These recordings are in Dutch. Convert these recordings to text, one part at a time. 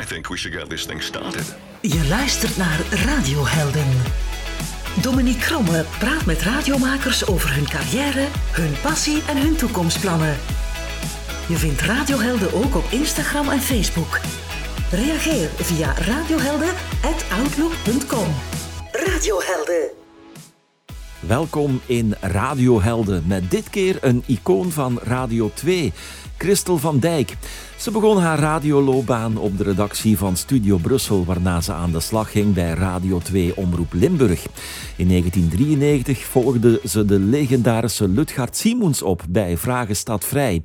I think we should get this thing started. Je luistert naar Radiohelden. Dominique Kromme praat met radiomakers over hun carrière, hun passie en hun toekomstplannen. Je vindt Radiohelden ook op Instagram en Facebook. Reageer via radiohelden.outlook.com. Radiohelden. Welkom in Radiohelden met dit keer een icoon van Radio 2, Christel van Dijk. Ze begon haar radioloopbaan op de redactie van Studio Brussel, waarna ze aan de slag ging bij Radio 2 Omroep Limburg. In 1993 volgde ze de legendarische Lutgard Simons op bij Vragen staat vrij.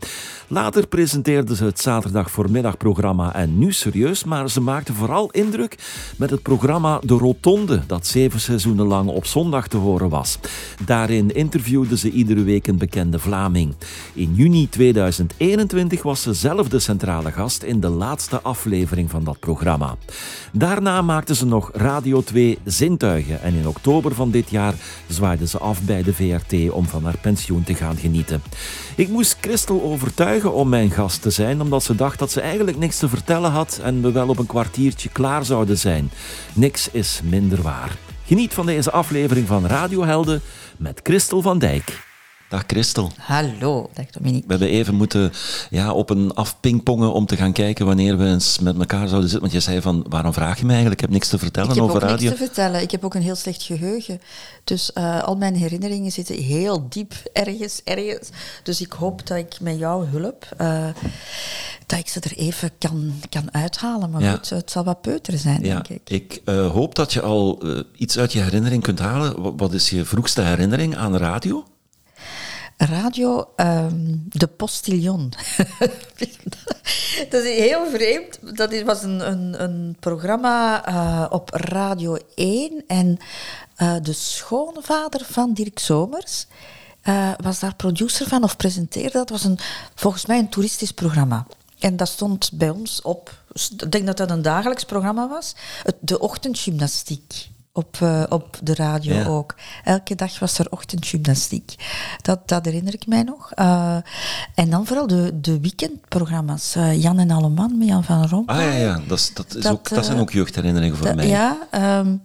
Later presenteerde ze het zaterdag voormiddagprogramma En Nu Serieus, maar ze maakte vooral indruk met het programma De Rotonde, dat zeven seizoenen lang op zondag te horen was. Daarin interviewde ze iedere week een bekende Vlaming. In juni 2021 was ze zelf de centrale gast in de laatste aflevering van dat programma. Daarna maakte ze nog Radio 2 Zintuigen en in oktober van dit jaar zwaaide ze af bij de VRT om van haar pensioen te gaan genieten. Ik moest Christel overtuigen om mijn gast te zijn, omdat ze dacht dat ze eigenlijk niks te vertellen had en we wel op een kwartiertje klaar zouden zijn. Niks is minder waar. Geniet van deze aflevering van Radiohelden met Christel van Dijk. Dag Christel. Hallo, dag Dominique. We hebben even moeten ja, op een afpingpongen om te gaan kijken wanneer we eens met elkaar zouden zitten. Want je zei van, waarom vraag je mij eigenlijk? Ik heb niks te vertellen ik heb over ook radio. niks te vertellen. Ik heb ook een heel slecht geheugen. Dus uh, al mijn herinneringen zitten heel diep ergens, ergens. Dus ik hoop dat ik met jouw hulp... Uh, dat ik ze er even kan, kan uithalen. Maar ja. goed, het zal wat peuter zijn, ja. denk ik. Ik uh, hoop dat je al iets uit je herinnering kunt halen. Wat is je vroegste herinnering aan radio? Radio um, De Postillon. dat is heel vreemd. Dat was een, een, een programma uh, op Radio 1 en uh, de schoonvader van Dirk Somers uh, was daar producer van of presenteerde. Dat was een, volgens mij een toeristisch programma. En dat stond bij ons op, ik denk dat dat een dagelijks programma was, de ochtendgymnastiek. Op, uh, op de radio ja. ook. Elke dag was er ochtendgymnastiek. Dat, dat herinner ik mij nog. Uh, en dan vooral de, de weekendprogramma's. Uh, Jan en Alleman met Jan van Rompuy. Ah ja, ja. Dat, is, dat, is dat, ook, dat zijn ook jeugdherinneringen voor mij. Ja. Um,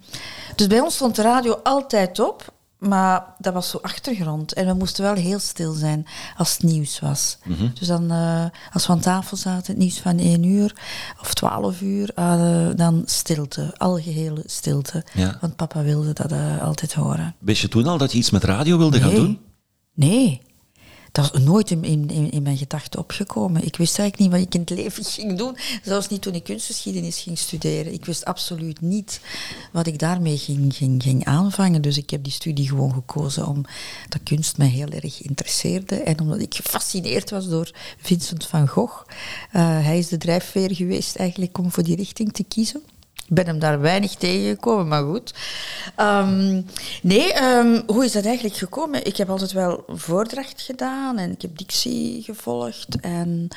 dus bij ons stond de radio altijd op. Maar dat was zo achtergrond. En we moesten wel heel stil zijn als het nieuws was. Mhm. Mm -hmm. Dus dan, uh, als we aan tafel zaten, het nieuws van 1 uur of 12 uur, uh, dan stilte. Algehele stilte. Ja. Want papa wilde dat uh, altijd horen. Wist je toen al dat je iets met radio wilde nee. gaan doen? Nee. Dat is nooit in, in, in mijn gedachten opgekomen. Ik wist eigenlijk niet wat ik in het leven ging doen. Zelfs niet toen ik kunstgeschiedenis ging studeren. Ik wist absoluut niet wat ik daarmee ging, ging, ging aanvangen. Dus ik heb die studie gewoon gekozen omdat kunst mij heel erg interesseerde. En omdat ik gefascineerd was door Vincent van Gogh. Uh, hij is de drijfveer geweest eigenlijk om voor die richting te kiezen. Ik ben hem daar weinig tegengekomen, maar goed. Um, nee, um, hoe is dat eigenlijk gekomen? Ik heb altijd wel voordracht gedaan en ik heb dictie gevolgd. En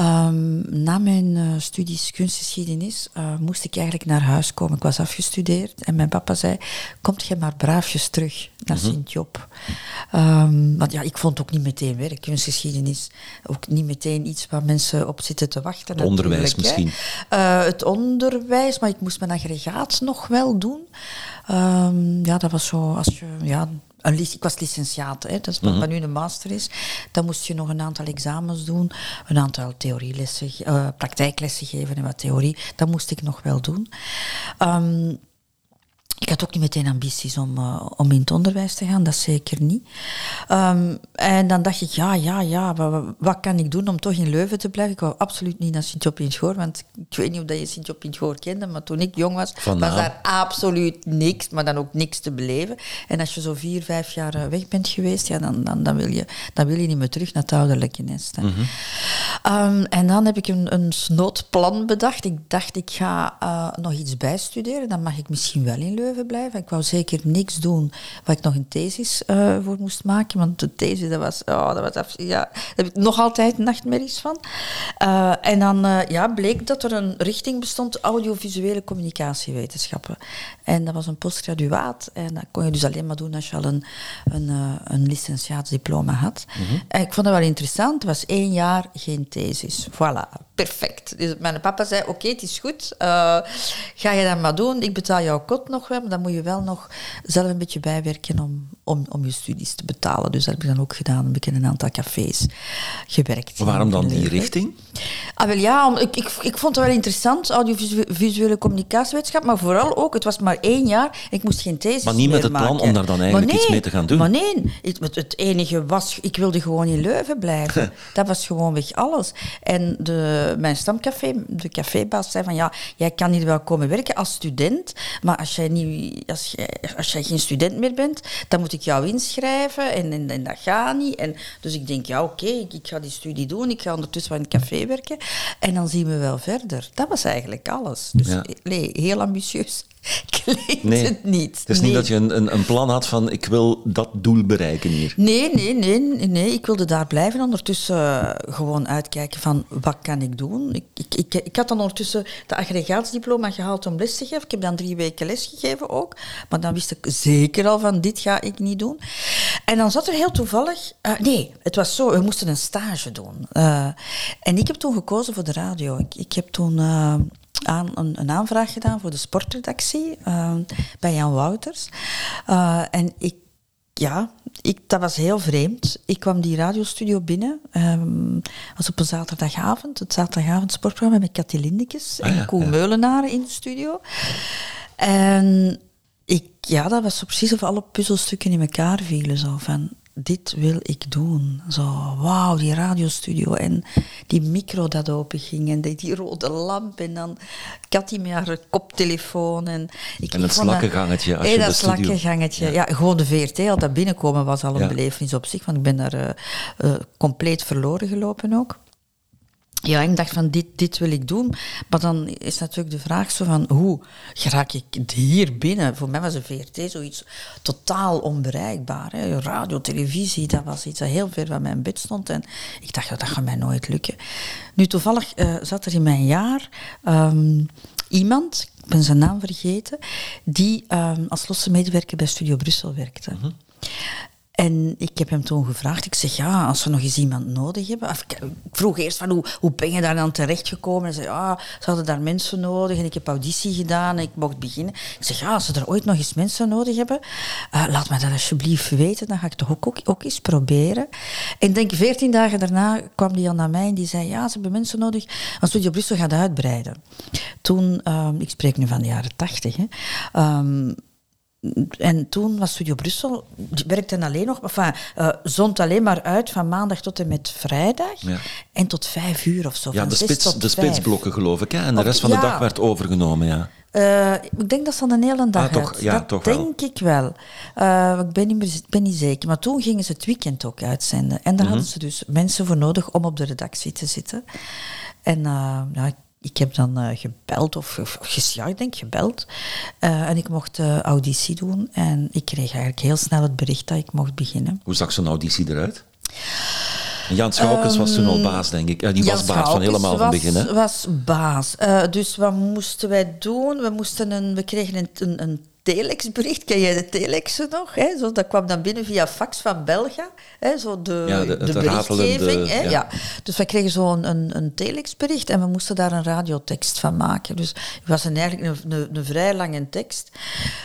um, na mijn uh, studies kunstgeschiedenis uh, moest ik eigenlijk naar huis komen. Ik was afgestudeerd en mijn papa zei, komt je maar braafjes terug naar Mhm. Sint-Job. want ja, ik vond ook niet meteen werk, kunstgeschiedenis. Ook niet meteen iets waar mensen op zitten te wachten. Het onderwijs misschien. Uh, het onderwijs, maar ik moest mijn aggregaat nog wel doen. Um, ja, dat was zo als je... Ja, een, ik was licentiaat, hè, dat is wat Mhm. nu een master is. Dan moest je nog een aantal examens doen, een aantal theorielessen, uh, praktijklessen geven en wat theorie. Dat moest ik nog wel doen. Um, ik had ook niet meteen ambities om, uh, om in het onderwijs te gaan, dat zeker niet. Um, en dan dacht ik, ja, ja, ja, wat, wat, kan ik doen om toch in Leuven te blijven? Ik wou absoluut niet naar Sint-Job-in-Schoor, want ik weet niet of je Sint-Job-in-Schoor kende, maar toen ik jong was, was daar absoluut niks, maar dan ook niks te beleven. En als je zo vier, vijf jaar weg bent geweest, ja, dan, dan, dan, wil, je, dan wil je niet meer terug naar het ouderlijke nest. Mhm. Um, en dan heb ik een, een snoodplan bedacht. Ik dacht, ik ga uh, nog iets bijstuderen, dan mag ik misschien wel in Leuven Leuven blijven. Ik wou zeker niks doen waar ik nog een thesis uh, voor moest maken. Want de thesis, dat was, oh, dat was ja, daar heb ik nog altijd nachtmerries van. Uh, en dan uh, ja, bleek dat er een richting bestond, audiovisuele communicatiewetenschappen. En dat was een postgraduaat. En dat kon je dus alleen maar doen als je al een, een, een licentiaatsdiploma had. Mm -hmm. En ik vond dat wel interessant. Het was één jaar geen thesis. Voilà, perfect. Dus mijn papa zei, oké, het is goed. Ga je dat maar doen. Ik betaal jouw kot nog wel, maar dan moet je wel nog zelf een beetje bijwerken om, om, om je studies te betalen. Dus dat heb ik dan ook gedaan. Ik heb in een aantal cafés gewerkt. Waarom dan die richting? Ah, wel ja, om, ik, ik, ik vond het wel interessant, audiovisuele communicatiewetenschap, maar vooral ook, het was maar één jaar, ik moest geen thesis Maar niet met het plan maken. om daar dan eigenlijk nee, iets mee te gaan doen? Maar nee, het, het enige was, ik wilde gewoon in Leuven blijven. dat was gewoon weg alles. En de, mijn stamcafé, de cafébaas zei van, ja, jij kan hier wel komen werken als student, maar als jij, niet, als jij, als jij geen student meer bent, dan moet ik jou inschrijven en, en, en dat gaat niet. En, dus ik denk, ja, oké, okay, ik, ik, ga die studie doen, ik ga ondertussen wel in een café werken en dan zien we wel verder. Dat was eigenlijk alles. Dus Ja. nee, heel ambitieus klinkt Nee, het niet. Het is Nee. niet dat je een, een, een plan had van ik wil dat doel bereiken hier. Nee, nee, nee, nee. Ik wilde daar blijven. Ondertussen eh, gewoon uitkijken van wat kan ik doen. Ik, ik, ik, ik had dan ondertussen de aggregaatsdiploma gehaald om les te geven. Ik heb dan drie weken les gegeven ook. Maar dan wist ik zeker al van dit ga ik niet doen. En dan zat er heel toevallig... eh, nee, het was zo. We moesten een stage doen. Eh, en ik heb toen gekozen voor de radio. Ik, ik heb toen... aan, een, een aanvraag gedaan voor de sportredactie eh, bij Jan Wouters. Eh, en ik ja, ik, dat was heel vreemd. Ik kwam die radiostudio binnen. ehm was op een zaterdagavond. Het zaterdagavond sportprogramma met Cathy Lindekes Ah, en Koen ja. Meulenaren in de studio. En ik, ja, dat was zo precies of alle puzzelstukken in elkaar vielen. Zo van, dit wil ik doen. Zo, wauw, die radiostudio en die micro dat open ging en die, die rode lamp en dan Cathy met haar koptelefoon. En, ik, En dat- slakkengangetje als je dat slakkengangetje. Ja. gewoon de VRT, al dat binnenkomen was al een Ja. belevenis op zich, want ik ben daar eh, eh, compleet verloren gelopen ook. Ja, ik dacht van dit, dit wil ik doen. Maar dan is natuurlijk de vraag zo van hoe raak ik hier binnen? Voor mij was een VRT zoiets totaal onbereikbaar. Hè. Radio, televisie, dat was iets dat heel ver van mijn bed stond. En ik dacht, dat gaat mij nooit lukken. Nu, toevallig eh, zat er in mijn jaar ehm, iemand, ik ben zijn naam vergeten, die ehm, als losse medewerker bij Studio Brussel werkte. En ik heb hem toen gevraagd, ik zeg ja, als we nog eens iemand nodig hebben. Ik vroeg eerst van hoe, hoe ben je daar dan terechtgekomen? Hij zei ja, ze hadden daar mensen nodig en ik heb auditie gedaan en ik mocht beginnen. Ik zeg ja, als ze er ooit nog eens mensen nodig hebben, eh, laat me dat alsjeblieft weten, dan ga ik toch ook, ook, eens proberen. En denk veertien dagen daarna kwam die al naar mij en die zei ja, ze hebben mensen nodig, want Studio Brussel gaat uitbreiden. Toen, ehm, ik spreek nu van de jaren tachtig, ehm, en toen was Studio Brussel, die werkte alleen nog, enfin, eh, zond alleen maar uit van maandag tot en met vrijdag. Ja. En tot vijf uur of zo. Ja, de, spits, de spitsblokken geloof ik. Hè? En de rest van de ja. dag werd overgenomen, ja. Eh, ik denk dat ze dan een hele dag Ah, toch? Ja, dat toch wel. denk ik wel. Eh, ik ben niet, meer, ben niet zeker. Maar toen gingen ze het weekend ook uitzenden. En Mhm. daar hadden ze dus mensen voor nodig om op de redactie te zitten. En ja, ik heb dan eh, gebeld, of, of ja, ik denk gebeld. Eh, en ik mocht eh, auditie doen. En ik kreeg eigenlijk heel snel het bericht dat ik mocht beginnen. Hoe zag zo'n auditie eruit? Jan Schoukens was toen al baas, denk ik. Die was baas van helemaal van het was, begin. Hè? was baas. Dus wat moesten wij doen? We, moesten een, we kregen een, een, een telexbericht. Ken jij de telexen nog? Hè? Zo, dat kwam dan binnen via fax van Belga. Hè? Zo de, Ja, de- de, berichtgeving. hè? ja. Ja. Dus wij kregen zo'n een, een, een telexbericht en we moesten daar een radiotekst van maken. Dus het was een, eigenlijk een, een, een vrij lange tekst.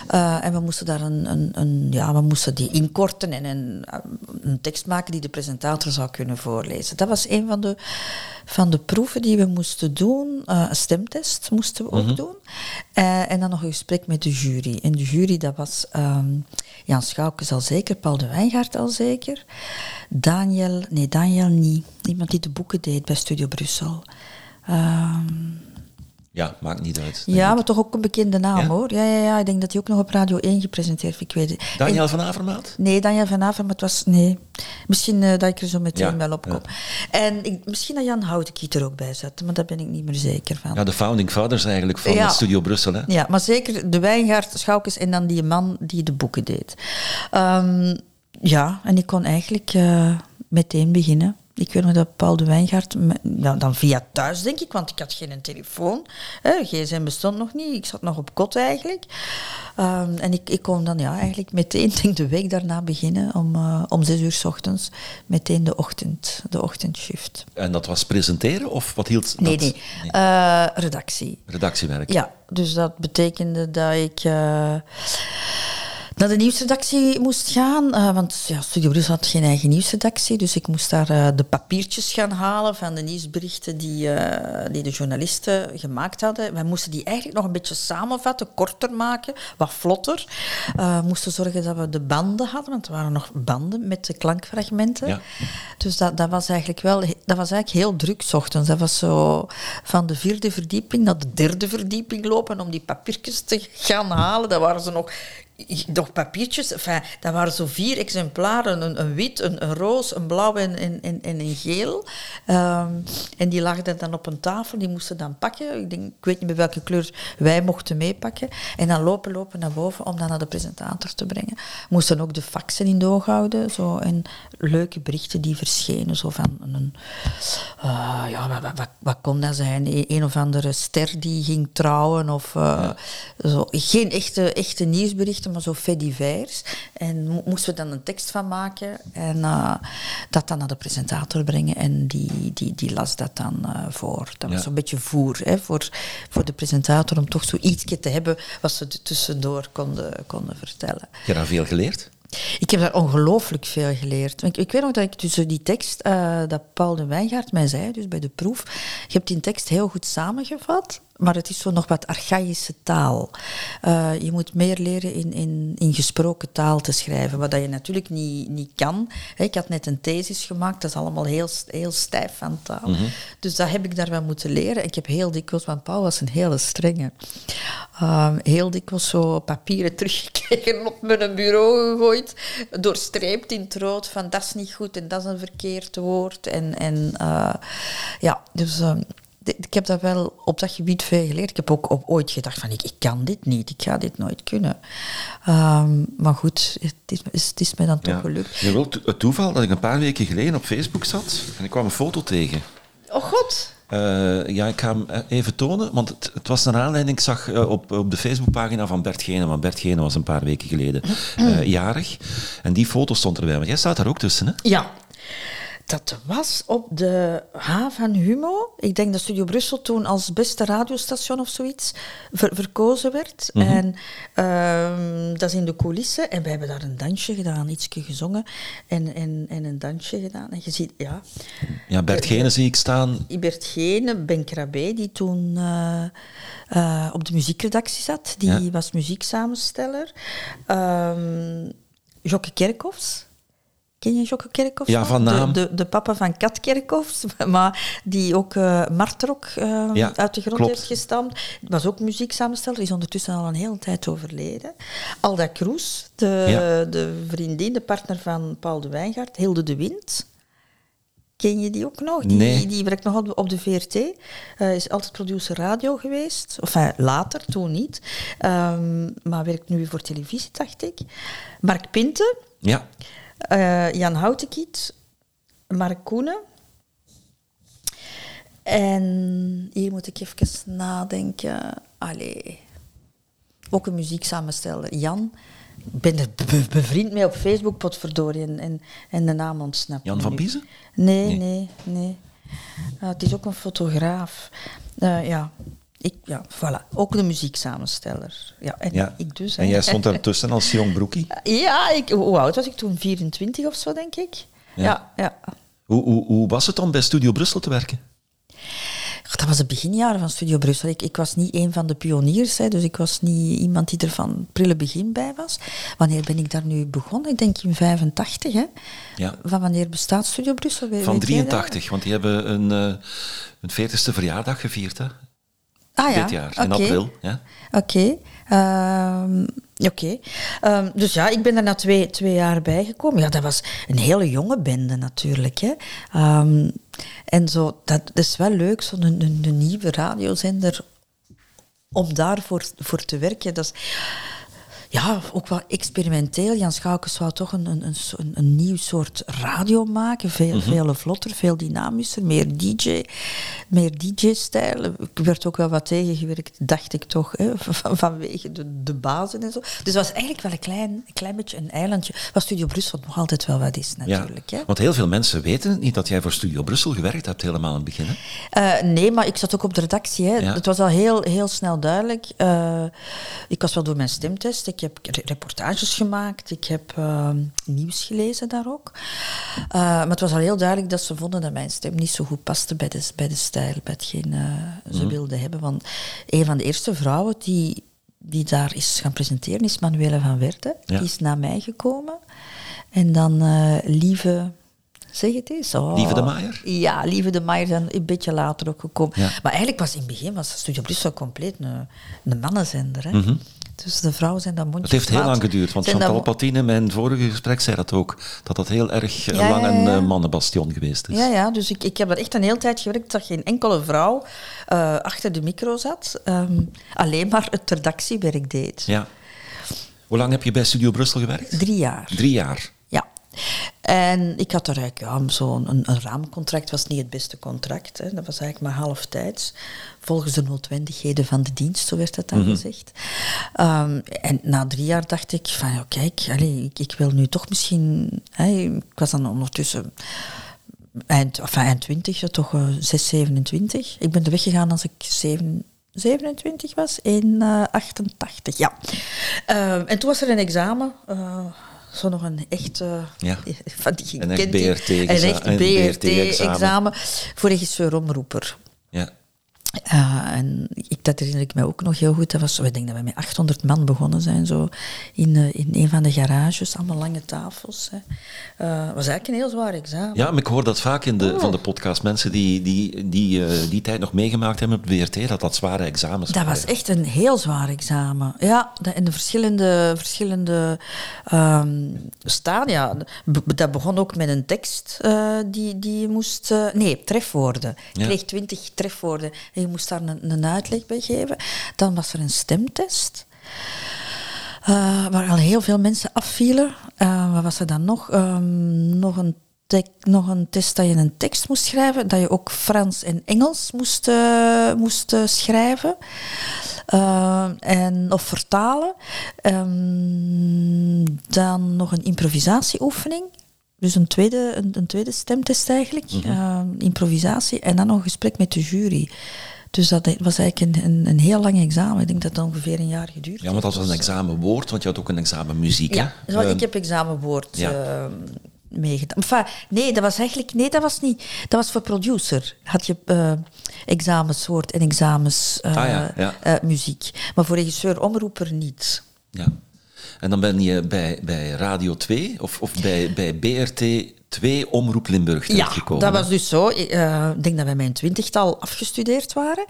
Eh, en we moesten daar een, een, een, ja, we moesten die inkorten en een, een tekst maken die de presentator zou kunnen voorlezen. Dat was een van de, van de proeven die we moesten doen. Eh, een stemtest moesten we ook doen. Eh, en dan nog een gesprek met de jury. En de jury, dat was ehm, Jan Schoukens al zeker, Paul de Wijngaard al zeker, Daniel, nee Daniel niet, iemand die de boeken deed bij Studio Brussel. Ehm, Ja, maakt niet uit. Ja, maar toch ook een bekende naam Ja? hoor. Ja, ja, ja, ik denk dat hij ook nog op Radio 1 gepresenteerd heeft. Ik weet het. Daniel van Avermaat? Nee, Daniel van Aver, maar het was... Nee. Misschien eh, dat ik er zo meteen Ja, wel op kom. En ik, misschien dat Jan Houtenkiet er ook bij zat, maar daar ben ik niet meer zeker van. Ja, de founding fathers eigenlijk van. Studio Brussel. Hè? Ja, maar zeker de Wijngaard, Schoukes en dan die man die de boeken deed. Ehm, ja, en ik kon eigenlijk eh, meteen beginnen. Ik weet nog dat Paul de Wijngaard, me- ja, dan via thuis denk ik, want ik had geen telefoon. Hè, gsm bestond nog niet, ik zat nog op kot eigenlijk. Ehm, en ik, ik kon dan ja, eigenlijk meteen, denk de week daarna beginnen om, eh, om zes uur s ochtends. Meteen de, ochtend, de ochtendshift. En dat was presenteren of wat hield Nee, dat? nee, eh, redactie. Redactiewerk. Ja, dus dat betekende dat ik eh, naar de nieuwsredactie moest gaan. eh, want ja, Studio Brussel had geen eigen nieuwsredactie. Dus ik moest daar eh, de papiertjes gaan halen van de nieuwsberichten die, eh, die de journalisten gemaakt hadden. Wij moesten die eigenlijk nog een beetje samenvatten, korter maken, wat vlotter. We moesten zorgen dat we de banden hadden, want er waren nog banden met de klankfragmenten. Ja. Dus dat, dat was eigenlijk wel, dat was eigenlijk heel druk 's ochtends. Dat was zo van de vierde verdieping naar de derde verdieping lopen om die papiertjes te gaan halen. Dat waren ze nog, nog papiertjes. Enfin, dat waren zo vier exemplaren: een, een wit, een, een roos, een blauw en, en, en, en een geel. Ehm, en die lagen dan op een tafel, die moesten dan pakken. Ik, denk, ik weet niet meer welke kleur wij mochten meepakken. En dan lopen, lopen naar boven om dat naar de presentator te brengen. Moesten ook de faxen in de oog houden. Zo, en leuke berichten die verschenen. Zo van een, eh, ja, wat, wat, wat, wat kon dat zijn? E- Een of andere ster die ging trouwen. Of, eh, zo. Geen echte, echte nieuwsberichten, maar zo faits divers. En mo- moesten we dan een tekst van maken. En eh, dat dan naar de presentator brengen. En die, die, die las dat dan eh, voor. Dat was zo'n beetje voer hè, voor, voor de presentator. Om toch zoiets te hebben wat ze tussendoor konden, konden vertellen. Je hebt daar veel geleerd? Ik heb daar ongelooflijk veel geleerd. Ik, ik weet nog dat ik tussen die tekst, eh, dat Paul de Wijngaard mij zei, dus bij de proef, je hebt die tekst heel goed samengevat, maar het is zo nog wat archaïsche taal. Eh, je moet meer leren in, in, in gesproken taal te schrijven, wat dat je natuurlijk niet, niet kan. Ik had net een thesis gemaakt, dat is allemaal heel, heel stijf van taal. Dus dat heb ik daar wel moeten leren. Ik heb heel dikwijls, want Paul was een hele strenge, Ehm, heel dikwijls zo papieren teruggekregen op mijn bureau gegooid, doorstreept in het rood van dat is niet goed en dat is een verkeerd woord. En, en eh, ja, dus ehm, ik heb dat wel op dat gebied veel geleerd. Ik heb ook op, ooit gedacht van ik, ik kan dit niet, ik ga dit nooit kunnen. Ehm, maar goed, het is, het is mij dan toch gelukt. Je wilt het toeval dat ik een paar weken geleden op Facebook zat en ik kwam een foto tegen. Oh god! Eh, ja, ik ga hem eh, even tonen, want het, het was een aanleiding. Ik zag eh, op, op de Facebookpagina van Bert Gene, want Bert Gene was een paar weken geleden jarig. En die foto stond erbij, maar jij staat daar ook tussen, hè? Ja. Dat was op de H van Humo. Ik denk dat Studio Brussel toen als beste radiostation of zoiets ver- verkozen werd. En ehm, dat is in de coulissen. En wij hebben daar een dansje gedaan, ietsje gezongen. En, en, en een dansje gedaan. En je ziet, ja, Ja, Bert Gene zie ik staan. Ibert Gene, Ben Krabbe, die toen eh, eh, op de muziekredactie zat. Die Ja. was muzieksamensteller. Ehm Jokke Kerkhoffs. Ken je Jokke Kerkhoffs? Ja, van naam. De, de, de papa van Kat Kerkhoffs, maar die ook eh Martrok eh, Ja, uit de grond klopt. heeft gestampt. Was ook muzieksamensteller, is ondertussen al een hele tijd overleden. Alda Kroes, de, Ja. de vriendin, de partner van Paul de Wijngaard, Hilde de Wind. Ken je die ook nog? Die, Nee. die werkt nog op, op de VRT. Eh, is altijd producer radio geweest. Of enfin, later, toen niet. Ehm, maar werkt nu voor televisie, dacht ik. Mark Pinte, Ja, eh, Jan Houtenkiet, Mark Koenen. En hier moet ik even nadenken. Allee. Ook een muzieksamensteller, Jan. Ik ben er be- bevriend mee op Facebook, potverdorie. En, en, en de naam ontsnapt Jan van. Biezen? Nee, Nee. nee, nee. Eh, het is ook een fotograaf. Eh, ja. Ik, ja, voilà. Ook de muzieksamensteller. Ja, en ja. ik dus. En jij stond daartussen als jong broekie. Ja, ik, hoe oud was ik toen? 24 of zo, denk ik. Ja. Ja, ja. Hoe, hoe, hoe was het om bij Studio Brussel te werken? Dat was de beginjaren van Studio Brussel. Ik, ik was niet een van de pioniers, hè, dus ik was niet iemand die er van prille begin bij was. Wanneer ben ik daar nu begonnen? Ik denk in 85. Hè. Ja. Van wanneer bestaat Studio Brussel? Van weet jij dat? 83, want die hebben een, eh een 40ste verjaardag gevierd, hè? Ah ja, Dit jaar, in april. Ja? Oké. Ehm, Oké. Ehm, dus ja, ik ben er na twee, twee jaar bijgekomen. Ja, dat was een hele jonge bende natuurlijk. Hè. Ehm, en zo, dat is wel leuk, zo'n een, een, een nieuwe radiozender, om daarvoor voor te werken. Dat is ja, ook wel experimenteel. Jan Schoukens wou toch een, een, een, een, nieuw soort radio maken. Veel, veel vlotter, veel dynamischer, meer DJ, meer DJ-stijl. Ik werd ook wel wat tegengewerkt, dacht ik toch, hè, van, vanwege de, de bazen en zo. Dus het was eigenlijk wel een klein, klein beetje een eilandje, wat Studio Brussel nog altijd wel wat is natuurlijk. Hè. Want heel veel mensen weten het niet dat jij voor Studio Brussel gewerkt hebt helemaal aan het begin. Hè? Eh, nee, maar ik zat ook op de redactie. Hè. Ja. Het was al heel, heel snel duidelijk. Eh, ik was wel door mijn stemtest. Ik heb re- reportages gemaakt. Ik heb eh, nieuws gelezen daar ook. Eh, maar het was al heel duidelijk dat ze vonden dat mijn stem niet zo goed paste bij de, bij de stijl, bij hetgeen eh, ze wilden hebben. Want een van de eerste vrouwen die, die daar is gaan presenteren is Manuela van Werde. Ja. Die is na mij gekomen. En dan eh, Lieve... Zeg het eens. Oh. Lieve de Maier? Ja, Lieve de Maier zijn een beetje later ook gekomen. Ja. Maar eigenlijk was in het begin was Studio Brussel compleet een, een mannenzender. Hè? Dus de vrouwen zijn dat mondjes Het heeft heel lang geduurd, want Chantal dat Patine in mijn vorige gesprek zei dat ook. Dat dat heel erg eh, Ja, lang een ja. eh, mannenbastion geweest is. Ja, ja, dus ik, ik heb er echt een hele tijd gewerkt dat geen enkele vrouw eh, achter de micro zat. ehm, alleen maar het redactiewerk deed. Ja. Hoe lang heb je bij Studio Brussel gewerkt? Drie jaar. Drie jaar. En ik had er eigenlijk ja, zo'n een, een raamcontract, was niet het beste contract. Hè. Dat was eigenlijk maar halftijds. Volgens de noodwendigheden van de dienst, zo werd dat dan gezegd. Ehm, en na drie jaar dacht ik van, ja, kijk, allee, ik, ik wil nu toch misschien... Hè, ik was dan ondertussen eind, enfin, eind 20, ja, toch eh 6, 27. Ik ben er weggegaan als ik 7, 27 was, in eh 88, ja. Ehm, en toen was er een examen, eh, zo nog een echt... eh, Ja. van die Een echt BRT-examen BRT-examen. voor regisseur-omroeper. Ja. Ja, en ik, dat herinner ik mij ook nog heel goed. Dat was, ik denk dat we met 800 man begonnen zijn, zo in, eh, in een van de garages, allemaal lange tafels. Het was eigenlijk een heel zwaar examen. ja, maar ik hoor dat vaak in de, Oh. van de podcast. Mensen die die, die, eh, die tijd nog meegemaakt hebben op het WRT, dat dat zware examens Dat was waren. echt een heel zwaar examen. Ja, de- in de verschillende, verschillende ehm, stadia. Be- Dat begon ook met een tekst eh, die, die je moest... eh, nee, trefwoorden. Ja. kreeg twintig trefwoorden en je moest daar een, een uitleg bij geven. Dan was er een stemtest. eh, waar al heel veel mensen afvielen. Eh, wat was er dan nog? Ehm, nog, een nog een test dat je een tekst moest schrijven. Dat je ook Frans en Engels moest, eh, moest schrijven. En, of vertalen. Ehm, dan nog een improvisatieoefening. Dus een tweede, een, een tweede stemtest eigenlijk. Ehm, improvisatie. En dan nog een gesprek met de jury. Dus dat was eigenlijk een, een, een heel lang examen. Ik denk dat dat ongeveer een jaar geduurd Ja, want dat was een heeft. examen woord, want je had ook een examen muziek. Ja, hè? zo, Eh, ik heb examenwoord ja. eh, meegedaan. Enfin, nee, dat was eigenlijk... Nee, dat was niet... Dat was voor producer. Had je eh examenswoord en examens Ah, ja, ja. muziek. Maar voor regisseur, omroeper niet. Ja. En dan ben je bij, bij Radio 2 of, of bij, bij BRT 2 Omroep Limburg Ja, terechtgekomen. dat was dus zo. Ik eh, denk dat wij een twintigtal afgestudeerd waren.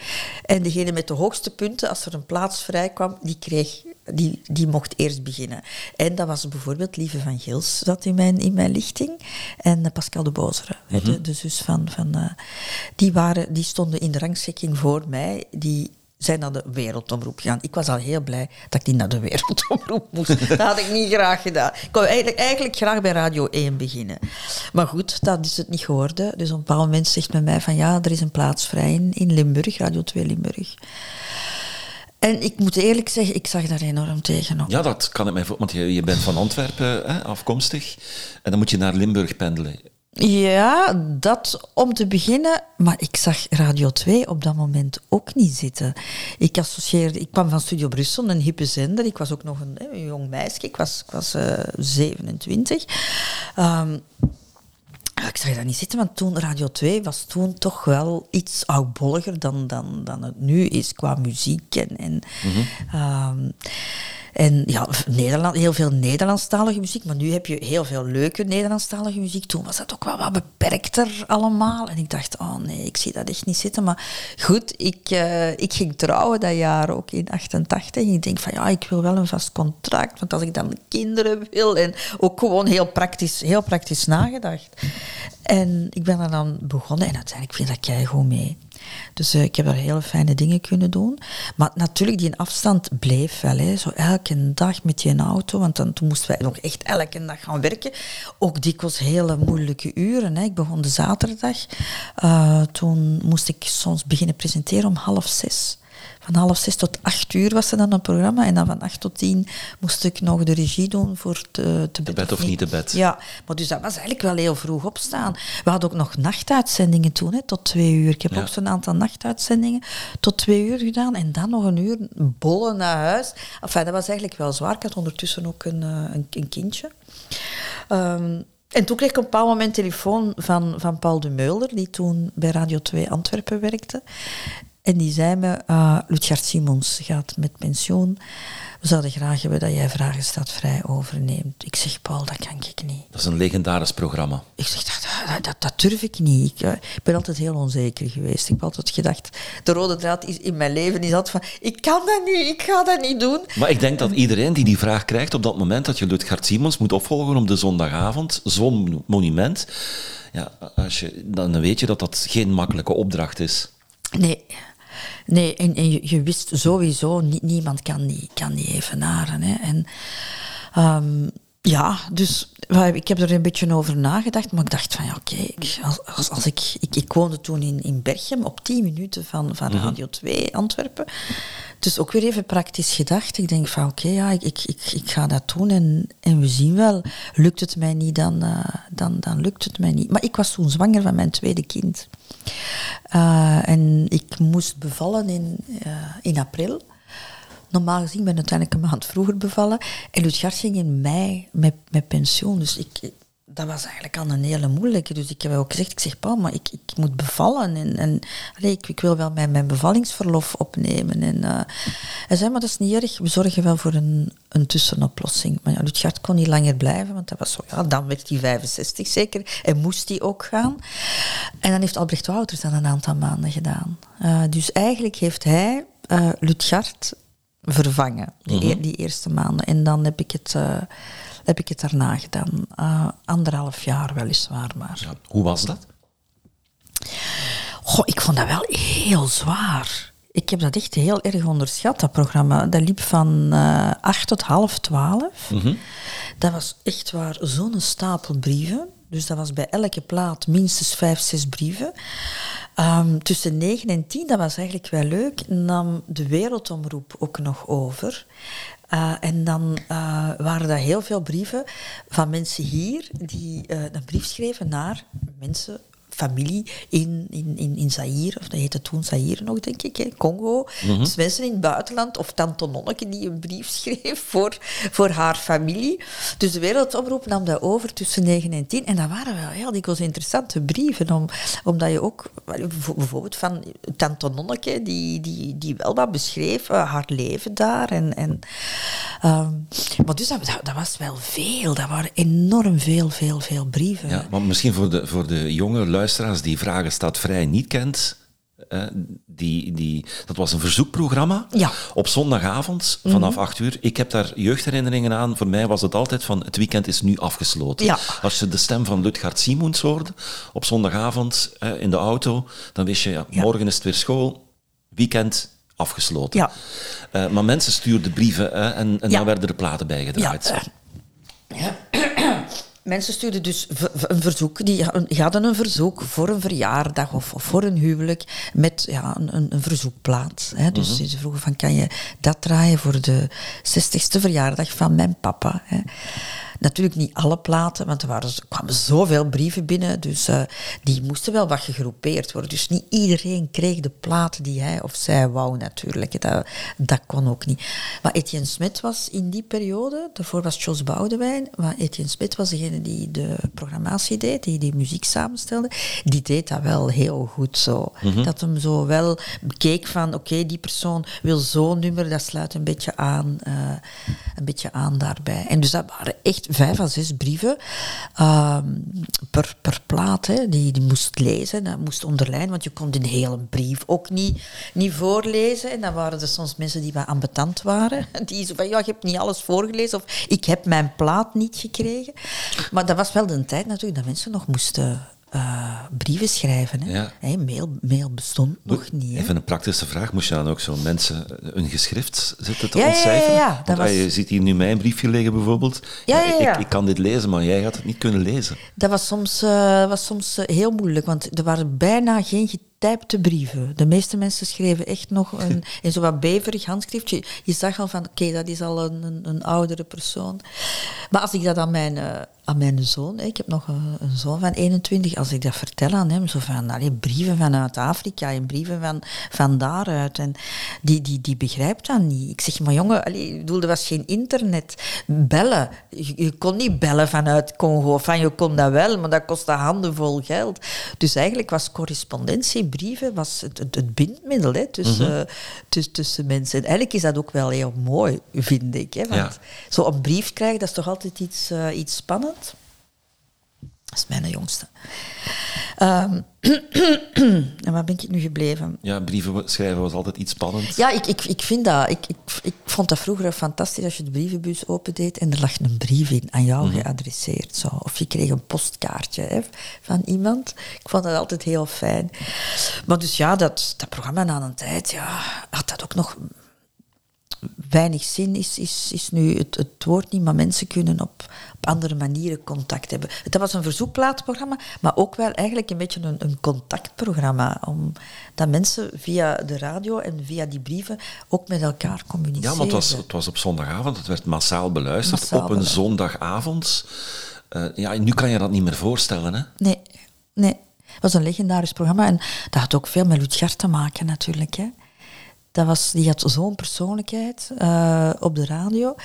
En degene met de hoogste punten, als er een plaats vrij kwam, die, kreeg, die, die mocht eerst beginnen. En dat was bijvoorbeeld Lieve van Gils, zat in mijn, in mijn lichting. En eh, Pascal de Bozere, Mhm. de, de zus van... van eh, die, waren, die stonden in de rangschikking voor mij. Die zijn naar de wereldomroep gegaan. Ik was al heel blij dat ik niet naar de wereldomroep moest. Dat had ik niet graag gedaan. Ik wou eigenlijk, eigenlijk graag bij Radio 1 beginnen. Maar goed, dat is het niet geworden. Dus een bepaald moment zegt men mij van ja, er is een plaats vrij in, in Limburg, Radio 2 Limburg. En ik moet eerlijk zeggen, ik zag daar enorm tegenop. Ja, dat kan ik mij voor, want je, je bent van Antwerpen hè, afkomstig en dan moet je naar Limburg pendelen. Ja, dat om te beginnen. Maar ik zag Radio 2 op dat moment ook niet zitten. Ik associeerde... Ik kwam van Studio Brussel, een hippe zender. Ik was ook nog een, jong meisje. Ik was, ik was eh, 27. Ehm, ik zag dat niet zitten, want toen Radio 2 was toen toch wel iets oudbolliger dan, dan, dan het nu is qua muziek. En, en, ehm, En ja, Nederland, heel veel Nederlandstalige muziek, maar nu heb je heel veel leuke Nederlandstalige muziek. Toen was dat ook wel wat beperkter allemaal. En ik dacht, oh nee, ik zie dat echt niet zitten. Maar goed, ik, uh, ik ging trouwen dat jaar ook in 88. En ik denk van ja, ik wil wel een vast contract, want als ik dan kinderen wil en ook gewoon heel praktisch, heel praktisch nagedacht. En ik ben er dan begonnen en uiteindelijk vind ik dat gewoon mee. Dus uh, ik heb daar hele fijne dingen kunnen doen. Maar natuurlijk, die afstand bleef wel. Hè. Zo elke dag met je auto, want dan, toen moesten wij nog echt elke dag gaan werken. Ook dikwijls hele moeilijke uren. Hè. Ik begon de zaterdag. Uh, toen moest ik soms beginnen presenteren om half zes van half zes tot acht uur was er dan een programma. En dan van acht tot tien moest ik nog de regie doen voor te, te bed. bed of niet te bed. Ja, maar dus dat was eigenlijk wel heel vroeg opstaan. We hadden ook nog nachtuitzendingen toen, hè, tot twee uur. Ik heb ook zo'n aantal nachtuitzendingen tot twee uur gedaan. En dan nog een uur bollen naar huis. Enfin, dat was eigenlijk wel zwaar. Ik had ondertussen ook een, eh, een, een kindje. Um, en toen kreeg ik op een bepaald moment telefoon van, van Paul de Meuler, die toen bij Radio 2 Antwerpen werkte. En die zei me, uh, Simons gaat met pensioen. We zouden graag hebben dat jij Vragen staat vrij overneemt. Ik zeg, Paul, dat kan ik niet. Dat is een legendarisch programma. Ik zeg, dat, dat, dat, durf ik niet. Ik, uh, ik, ben altijd heel onzeker geweest. Ik heb altijd gedacht, de rode draad is in mijn leven is altijd van, ik kan dat niet, ik ga dat niet doen. Maar ik denk dat iedereen die die vraag krijgt op dat moment dat je Lutgard Simons moet opvolgen op de zondagavond, zo'n monument, ja, als je, dan weet je dat dat geen makkelijke opdracht is. Nee, Nee, en, en je, wist sowieso, niemand kan die, kan die evenaren. Hè. En um, ja, dus ik heb er een beetje over nagedacht, maar ik dacht van ja, oké, als, als, als, ik, ik, ik woonde toen in, in Berchem, op 10 minuten van, van. Radio 2 Antwerpen. Dus ook weer even praktisch gedacht. Ik denk van oké, ja, ik, ik, ik, ga dat doen en, en we zien wel. Lukt het mij niet, dan, uh, dan, dan lukt het mij niet. Maar ik was toen zwanger van mijn tweede kind. Uh, en ik moest bevallen in, uh, in april. Normaal gezien ben ik uiteindelijk een maand vroeger bevallen. En Lutgard ging in mei met, met pensioen. Dus ik, dat was eigenlijk al een hele moeilijke. Dus ik heb ook gezegd, ik zeg, Paul, maar ik, ik moet bevallen. En, en allee, ik, ik, wil wel mijn, mijn bevallingsverlof opnemen. En uh, hij zei, maar dat is niet erg. We zorgen wel voor een, een tussenoplossing. Maar ja, kon niet langer blijven, want dat was zo, ja, dan werd hij 65 zeker. En moest hij ook gaan. En dan heeft Albrecht Wouters dat een aantal maanden gedaan. Uh, dus eigenlijk heeft hij uh, vervangen, die, mm -hmm. die, eerste maanden. En dan heb ik het, uh, heb ik het daarna gedaan. Uh, anderhalf jaar weliswaar, maar... Ja, hoe was dat? Goh, ik vond dat wel heel zwaar. Ik heb dat echt heel erg onderschat, dat programma. Dat liep van uh, acht tot half twaalf. Mm -hmm. Dat was echt waar zo'n stapel brieven. Dus dat was bij elke plaat minstens vijf, zes brieven. Um, tussen 9 en 10, dat was eigenlijk wel leuk, nam de wereldomroep ook nog over. Uh, en dan uh, waren er heel veel brieven van mensen hier die uh, een brief schreven naar mensen familie in, in, in, in Zaire, of dat heette toen Zaire nog, denk ik, in Congo. Mm -hmm. Dus mensen in het buitenland, of tante Nonneke die een brief schreef voor, voor haar familie. Dus de Wereldomroep nam dat over tussen 9 en 10. En dat waren wel heel dikwijls interessante brieven, om, omdat je ook, bijvoorbeeld van tante Nonneke, die, die, die wel wat beschreef, uh, haar leven daar. En, en, um, maar dus dat, dat, was wel veel, dat waren enorm veel, veel, veel brieven. Ja, maar misschien voor de, voor de jonge luisteraars die Vragen staat vrij niet kent, uh, die, die, dat was een verzoekprogramma ja. op zondagavond vanaf mm 8 uur. Ik heb daar jeugdherinneringen aan. Voor mij was het altijd van het weekend is nu afgesloten. Ja. Als je de stem van Lutgard Simons hoorde op zondagavond uh, in de auto, dan wist je, ja, morgen is het weer school, weekend afgesloten. Ja. Uh, maar mensen stuurden brieven en, en dan werden er platen bijgedraaid. Ja. Mensen stuurden dus een verzoek, die hadden een verzoek voor een verjaardag of, of voor een huwelijk met ja, een, een verzoekplaat. Hè. Dus mm -hmm. ze vroegen van, kan je dat draaien voor de 60ste verjaardag van mijn papa? Hè. Natuurlijk niet alle platen, want er, waren, er kwamen zoveel brieven binnen, dus uh, die moesten wel wat gegroepeerd worden. Dus niet iedereen kreeg de platen die hij of zij wou natuurlijk. Dat, dat kon ook niet. Maar Etienne Smit was in die periode, daarvoor was Jos Boudewijn, maar Etienne Smit was degene die de programmatie deed, die die muziek samenstelde. Die deed dat wel heel goed zo. Mhm. Dat hem zo wel keek van, oké, die persoon wil zo'n nummer, dat sluit een beetje aan, uh, een beetje aan daarbij. En dus dat waren echt vijf à zes brieven uh, per, per plaat, hè, die die moest lezen, dat moest onderlijnen, want je kon een hele brief ook niet, niet voorlezen. En dan waren er soms mensen die wat ambetant waren, die zo van, ja, je hebt niet alles voorgelezen, of ik heb mijn plaat niet gekregen. Maar dat was wel de tijd natuurlijk dat mensen nog moesten uh, brieven schrijven. Hè. Hey, mail, mail bestond nog niet. Even een praktische vraag. Moest je dan ook zo mensen een geschrift zitten te ja, ontcijferen? Ja, ja, Want, was... Je ziet hier nu mijn briefje liggen bijvoorbeeld. Ja, ja, ik, ik, kan dit lezen, maar jij gaat het niet kunnen lezen. Dat was soms, uh, was soms uh, heel moeilijk, want er waren bijna geen getypte brieven. De meeste mensen schreven echt nog een, in zo'n wat beverig handschriftje. Je zag al van, oké, dat is al een, een, een, oudere persoon. Maar als ik dat aan mijn, uh, aan mijn zoon, ik heb nog een, een, zoon van 21, als ik dat vertel aan hem, zo van, allee, brieven vanuit Afrika en brieven van, van daaruit, en die, die, die begrijpt dat niet. Ik zeg, maar jongen, allee, bedoel, er was geen internet. Bellen, je, je, kon niet bellen vanuit Congo, van je kon dat wel, maar dat kostte handenvol geld. Dus eigenlijk was correspondentie brieven was het, het, het bindmiddel hè, tussen, mm tussen, tussen mensen. En eigenlijk is dat ook wel heel mooi, vind ik. Hè, want zo een brief krijgen, dat is toch altijd iets, uh, iets spannend. Dat is mijn jongste. Um, en waar ben ik nu gebleven? Ja, brieven schrijven was altijd iets spannend. Ja, ik, ik, ik vind dat. Ik, ik, ik vond dat vroeger fantastisch als je de brievenbus opendeed en er lag een brief in aan jou mhm. geadresseerd. Zo. Of je kreeg een postkaartje hè, van iemand. Ik vond dat altijd heel fijn. Maar dus ja, dat, dat programma na een tijd ja, had dat ook nog weinig zin is, is, is nu het, het woord niet, maar mensen kunnen op, op andere manieren contact hebben. Dat was een verzoekplaatprogramma, maar ook wel eigenlijk een beetje een, een contactprogramma. Omdat mensen via de radio en via die brieven ook met elkaar communiceren. Ja, want het was, het was op zondagavond, het werd massaal beluisterd op een zondagavond. Uh, ja, nu kan je dat niet meer voorstellen, hè? Nee, nee. Het was een legendarisch programma en dat had ook veel met Lutgert te maken natuurlijk. Hè. Dat was, die had zo'n persoonlijkheid uh, op de radio.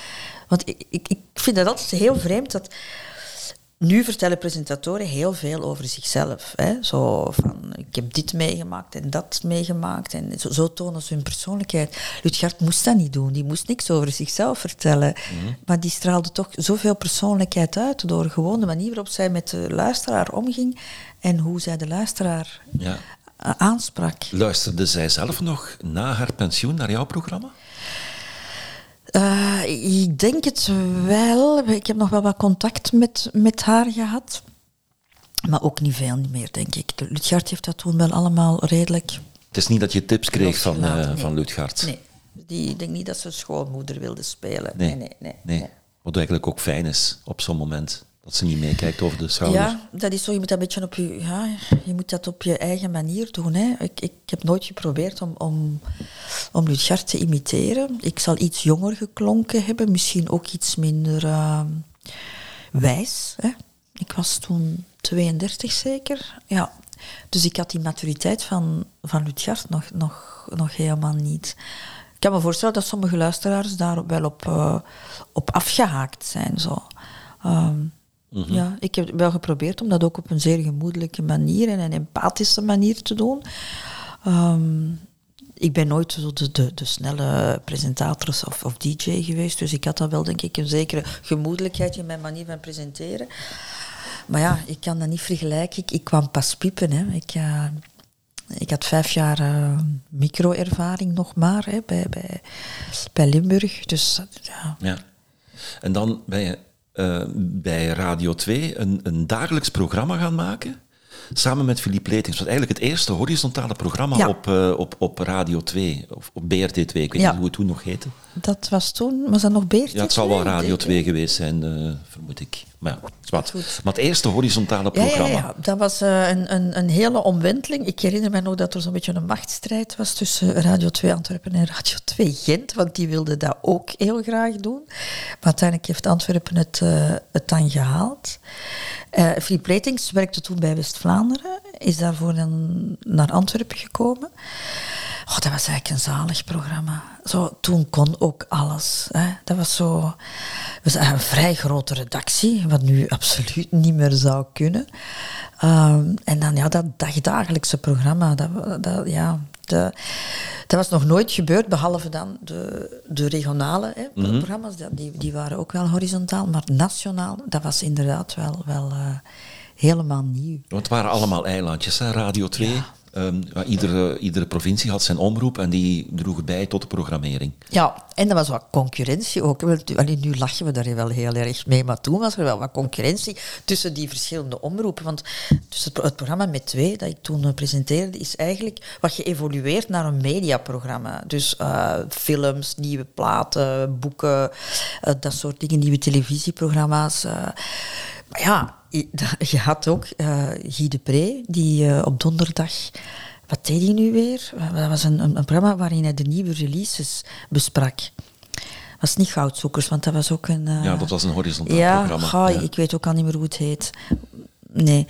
Want ik, ik, ik vind dat altijd heel vreemd dat... Nu vertellen presentatoren heel veel over zichzelf. Hè? Zo van, ik heb dit meegemaakt en dat meegemaakt. En zo, zo tonen ze hun persoonlijkheid. Lutgard moest dat niet doen. Die moest niks over zichzelf vertellen. Mhm. Maar die straalde toch zoveel persoonlijkheid uit door gewoon de manier waarop zij met de luisteraar omging en hoe zij de luisteraar ja. Aansprak. Luisterde zij zelf nog na haar pensioen naar jouw programma? Uh, ik denk het wel. Ik heb nog wel wat contact met, met haar gehad. Maar ook niet veel meer, denk ik. Lutgard heeft dat toen wel allemaal redelijk... Het is niet dat je tips kreeg van, uh, nee. van Lutgard? Nee. Die, ik denk niet dat ze schoolmoeder wilde spelen. Nee, nee, nee. nee. nee. Wat eigenlijk ook fijn is op zo'n moment. Dat ze niet meekijkt over de schouder. Ja, dat is zo. Je moet dat een beetje op je, ja, je, moet dat op je eigen manier doen. Hè. Ik, ik heb nooit geprobeerd om, om, om Lutgard te imiteren. Ik zal iets jonger geklonken hebben, misschien ook iets minder uh, wijs. Hè. Ik was toen 32 zeker. Ja. Dus ik had die maturiteit van, van Lutgard nog, nog, nog helemaal niet. Ik kan me voorstellen dat sommige luisteraars daar wel op, uh, op afgehaakt zijn. Zo. Um, Mhm. Ja, ik heb wel geprobeerd om dat ook op een zeer gemoedelijke manier en een empathische manier te doen. Ehm, ik ben nooit zo de, de, de snelle presentator of, of, DJ geweest, dus ik had dan wel denk ik een zekere gemoedelijkheid in mijn manier van presenteren. Maar ja, ik kan dat niet vergelijken. Ik, ik kwam pas piepen. Hè. Ik, uh, ik had vijf jaar uh, micro-ervaring nog maar hè, bij, bij, bij Limburg. Dus, ja. ja. En dan ben je uh, bij Radio 2 een, een dagelijks programma gaan maken. Samen met Philippe Letings. Was eigenlijk het eerste horizontale programma op, uh, op, op Radio 2. Of op BRT 2. Ik weet ja. niet hoe het toen nog heette. Dat was toen, was dat nog BRT 2? Ja, het zal wel Radio 2 geweest zijn, uh, vermoed ik. Maar, ja, wat. Maar het eerste horizontale Ja, ja, programma. ja, dat was eh, een, een, een hele omwenteling. Ik herinner me nog dat er zo'n beetje een machtsstrijd was tussen Radio 2 Antwerpen en Radio 2 Gent, want die wilden dat ook heel graag doen. Maar uiteindelijk heeft Antwerpen het, eh, het dan gehaald. Eh Philippe Ratings werkte toen bij West-Vlaanderen, is daarvoor dan naar Antwerpen gekomen. Oh, dat was eigenlijk een zalig programma. Zo, toen kon ook alles. Hè. Dat was zo... Het was een vrij grote redactie, wat nu absoluut niet meer zou kunnen. Ehm, en dan ja, dat dagdagelijkse programma, dat, dat, ja, de, dat was nog nooit gebeurd, behalve dan de, de regionale hè, programma's. Dat, die, die waren ook wel horizontaal, maar nationaal, dat was inderdaad wel, wel eh, helemaal nieuw. Want het waren allemaal eilandjes, hè? Radio 2. Ehm, iedere, iedere provincie had zijn omroep en die droegen bij tot de programmering. Ja, en er was wat concurrentie ook. Nu lachen we daar wel heel erg mee, maar toen was er wel wat concurrentie tussen die verschillende omroepen. Want dus het, het programma met twee, dat ik toen eh, presenteerde, is eigenlijk wat geëvolueerd naar een mediaprogramma. Dus eh, films, nieuwe platen, boeken, eh, dat soort dingen, nieuwe televisieprogramma's. ja, je had ook eh Guy de Pre, die eh, op donderdag... Wat deed hij nu weer? Dat was een, een, een programma waarin hij de nieuwe releases besprak. Dat was niet Goudzoekers, want dat was ook een... eh, Ja, dat was een horizontaal ja, programma. Ja. ik weet ook al niet meer hoe het heet. Nee.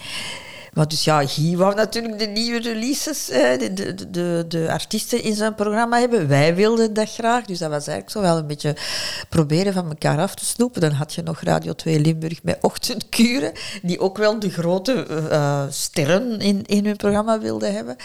Maar dus ja, Guy wou natuurlijk de nieuwe releases, eh, de, de, de, de artiesten in zijn programma hebben. Wij wilden dat graag, dus dat was eigenlijk zo wel een beetje proberen van elkaar af te snoepen. Dan had je nog Radio 2 Limburg met ochtendkuren, die ook wel de grote eh, sterren in, in hun programma wilden hebben.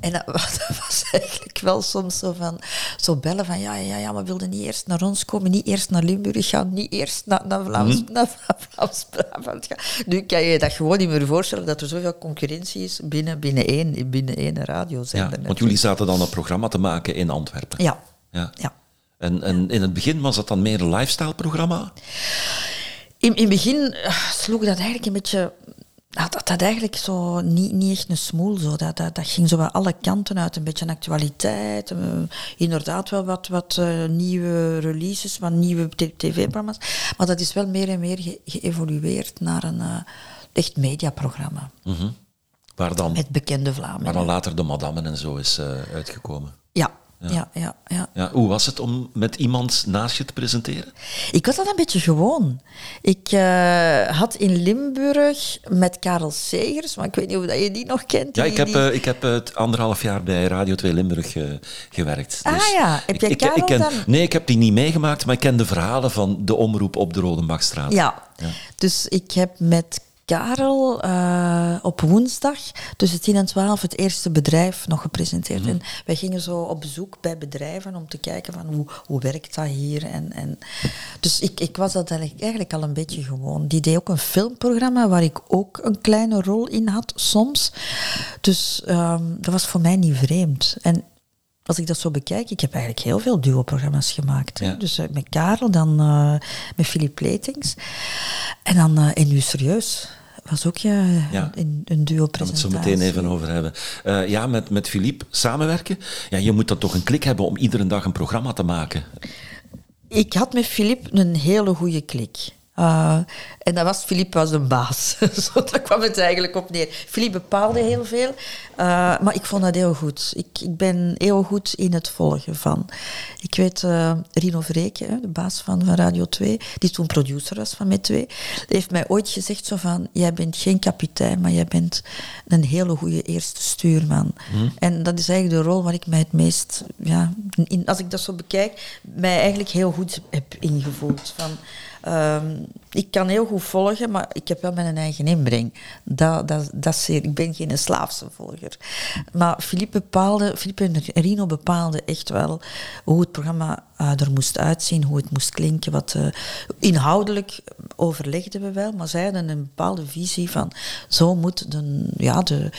En dat, was- dat was eigenlijk wel soms zo van, zo bellen van, ja, ja, ja, maar wilden niet eerst naar ons komen, niet eerst naar Limburg gaan, niet eerst naar, naar Vlaams, naar Vlaams-Brabant gaan. Nu kan je dat gewoon niet meer voorstellen, dat er zoveel concurrentie is binnen, binnen, één, binnen één radiozender. Ja, want jullie zaten dan een programma te maken in Antwerpen. Ja, Ja. ja. En, en in het begin was dat dan meer een lifestyle-programma? In, in het begin eh, sloeg dat eigenlijk een beetje... Had dat, dat eigenlijk zo niet, niet echt een smoel. Zo. Dat, dat, dat ging zo wel alle kanten uit. Een beetje actualiteit. eh, inderdaad wel wat, wat eh, nieuwe releases, wat nieuwe tv-programma's. Maar dat is wel meer en meer ge- geëvolueerd naar een echt mediaprogramma. Waar dan, Met bekende waar dan Vlamingen. later de madammen en zo is eh, uitgekomen. Ja, ja, ja, ja. Ja, hoe was het om met iemand naast je te presenteren? Ik was dat een beetje gewoon. Ik eh, had in Limburg met Karel Segers, maar ik weet niet of dat je die nog kent. Ja, ik heb, die- eh, ik heb het anderhalf jaar bij Radio 2 Limburg gewerkt. Ah ja, heb jij ik, Karel ik ken, dan? Nee, ik heb die niet meegemaakt, maar ik ken de verhalen van de omroep op de Rodenbachstraat. Ja. dus ik heb met Karel eh, op woensdag tussen 10 en 12 het eerste bedrijf nog gepresenteerd. Mhm. En wij gingen zo op bezoek bij bedrijven om te kijken van hoe, hoe werkt dat hier. En, en dus ik, ik was dat eigenlijk, eigenlijk al een beetje gewoon. Die deed ook een filmprogramma waar ik ook een kleine rol in had, soms. Dus ehm, dat was voor mij niet vreemd. En als ik dat zo bekijk, ik heb eigenlijk heel veel duo-programma's gemaakt. Ja. Dus eh, met Karel, dan eh, met Philippe Letings. En dan eh En Nu Serieus was ook ja, Ja. een, een Daar gaan we het duo-presentatie. zo meteen even over hebben. Eh, ja, met, met Philippe samenwerken. Ja, je moet dan toch een klik hebben om iedere dag een programma te maken. Ik had met Philippe een hele goede klik. Eh, en dat was, Philippe was een baas. Zo, daar kwam het eigenlijk op neer. Philippe bepaalde heel veel, eh, maar ik vond dat heel goed. Ik, ik ben heel goed in het volgen van. Ik weet, eh, Rino Vreken, de baas van, van Radio 2, die toen producer was van Met 2, die heeft mij ooit gezegd zo van, jij bent geen kapitein, maar jij bent een hele goede eerste stuurman. En dat is eigenlijk de rol waar ik mij het meest, ja, in, als ik dat zo bekijk, mij eigenlijk heel goed heb ingevoeld. Van, Ehm, ik kan heel goed volgen, maar ik heb wel mijn eigen inbreng. Dat, dat, dat ik ben geen slaafse volger. Maar Philippe, bepaalde, Philippe en Rino bepaalden echt wel hoe het programma eh, er moest uitzien, hoe het moest klinken. Wat, eh, inhoudelijk overlegden we wel, maar zij hadden een bepaalde visie van zo moet de, ja, de,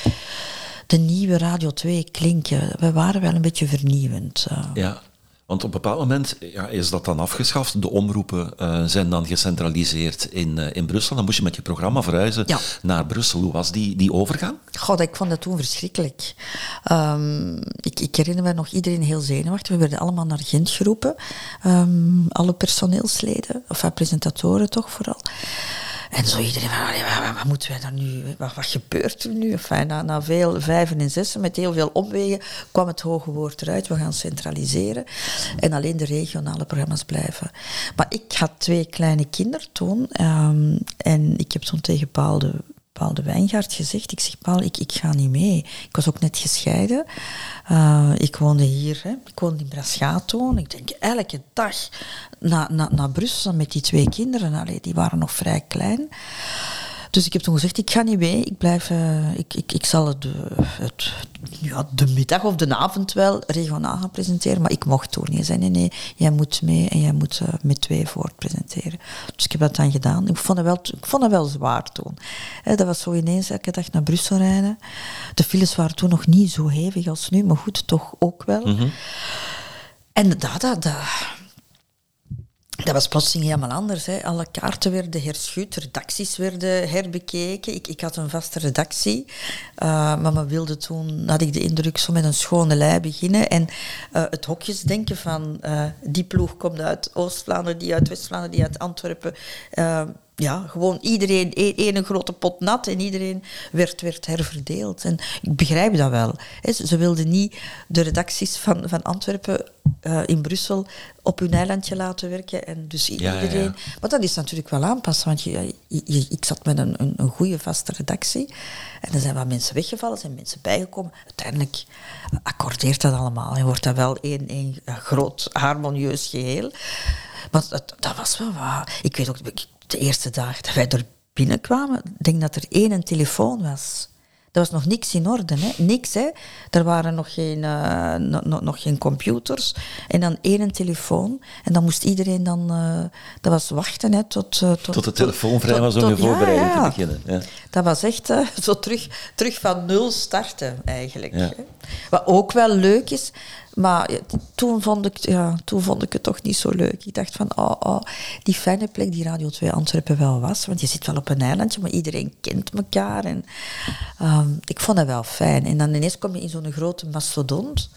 de nieuwe Radio 2 klinken. We waren wel een beetje vernieuwend. eh. Ja, want op een bepaald moment ja, is dat dan afgeschaft. De omroepen eh, zijn dan gecentraliseerd in, eh, in Brussel. Dan moest je met je programma verhuizen Ja. naar Brussel. Hoe was die, die overgang? God, ik vond dat toen verschrikkelijk. Ehm, ik, ik herinner me nog iedereen heel zenuwachtig. We werden allemaal naar Gent geroepen. Ehm, alle personeelsleden, of uh, presentatoren toch vooral. En zo iedereen van, wat, moeten wij dan nu, wat, wat gebeurt er nu? Enfin, na, na veel vijven en zessen, met heel veel omwegen, kwam het hoge woord eruit. We gaan centraliseren en alleen de regionale programma's blijven. Maar ik had twee kleine kinderen toen ehm, en ik heb toen tegen Paul de, Paul de Wijngaard gezegd, ik zeg Paul, ik, ik ga niet mee. Ik was ook net gescheiden. Uh, ik woonde hier, ik woonde in Braschato. Ik denk elke dag naar, naar, naar Brussel met die twee kinderen. Allee, die waren nog vrij klein. Dus ik heb toen gezegd, ik ga niet mee. Ik, blijf, uh, ik, ik, ik zal het, het, ja, de middag of de avond wel regionaal gaan presenteren. Maar ik mocht toen niet. zeggen, nee, nee, jij moet mee en jij moet uh, met twee voort presenteren. Dus ik heb dat dan gedaan. Ik vond het wel, ik vond het wel zwaar toen. He, dat was zo ineens elke dag naar Brussel rijden. De files waren toen nog niet zo hevig als nu, maar goed, toch ook wel. Mm -hmm. En dat, dat, dat dat was plotseling helemaal anders. Hè. Alle kaarten werden herschud, redacties werden herbekeken. Ik, ik had een vaste redactie, uh, maar me wilde toen, had ik de indruk, zo met een schone lei beginnen. En uh, het hokjesdenken van uh, die ploeg komt uit Oost-Vlaanderen, die uit West-Vlaanderen, die uit Antwerpen ja, gewoon iedereen, één grote pot nat en iedereen werd, werd herverdeeld. En ik begrijp dat wel. Ze wilden niet de redacties van, van Antwerpen uh, in Brussel op hun eilandje laten werken. En dus iedereen... Ja, ja. Maar dat is natuurlijk wel aanpassen, want je, je, ik zat met een, een, een goede vaste redactie. En er zijn wat mensen weggevallen, er zijn mensen bijgekomen. Uiteindelijk accordeert dat allemaal en wordt dat wel één, één groot harmonieus geheel. Maar dat, dat was wel waar. Ik weet ook, de eerste dag dat wij er binnenkwamen, denk dat er één telefoon was. Er was nog niks in orde, hè? niks. Hè? Er waren nog geen, uh, no, nog geen computers en dan één telefoon. En dan moest iedereen dan, uh, dat was wachten hè, tot, uh, tot... Tot de telefoon vrij was om je voorbereiding ja, ja. te beginnen. Ja. Dat was echt zo terug, terug van nul starten, eigenlijk. Wat ook wel leuk is, maar toen, vond ik, ja, toen vond ik het toch niet zo leuk. Ik dacht van, oh, oh, die fijne plek die Radio 2 Antwerpen wel was. Want je zit wel op een eilandje, maar iedereen kent elkaar. En, um, ik vond dat wel fijn. En dan ineens kom je in zo'n grote mastodont.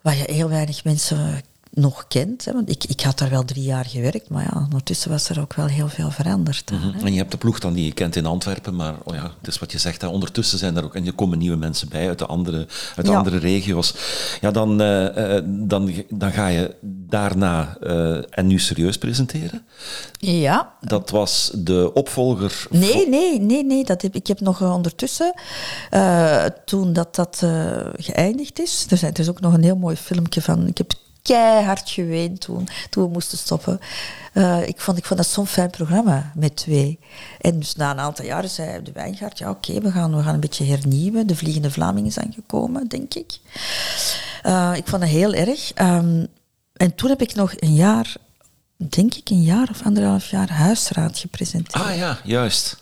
Waar je heel weinig mensen nog kent. Hè, want ik, ik had daar wel drie jaar gewerkt, maar ja, ondertussen was er ook wel heel veel veranderd. Mm -hmm. En je hebt de ploeg dan die je kent in Antwerpen, maar oh ja, het is wat je zegt, hè, ondertussen zijn er ook, en er komen nieuwe mensen bij uit de andere, uit de ja. andere regio's. Ja, dan, uh, dan, dan ga je daarna uh, en nu serieus presenteren. Ja. Dat was de opvolger... Nee, nee, nee, nee. Dat heb, ik heb nog ondertussen, toen dat, dat geëindigd is, er, zijn, er is ook nog een heel mooi filmpje van, ik heb keihard geweend toen, toen we moesten stoppen. Uh, ik, vond, ik vond dat zo'n fijn programma met twee. En dus na een aantal jaren zei de Wijngaard, ja oké, we, gaan, we gaan een beetje hernieuwen. De Vliegende Vlaming is aangekomen, denk ik. Uh, ik vond dat heel erg. Um, en toen heb ik nog een jaar, denk ik een jaar of anderhalf jaar, huisraad gepresenteerd. Ah ja, juist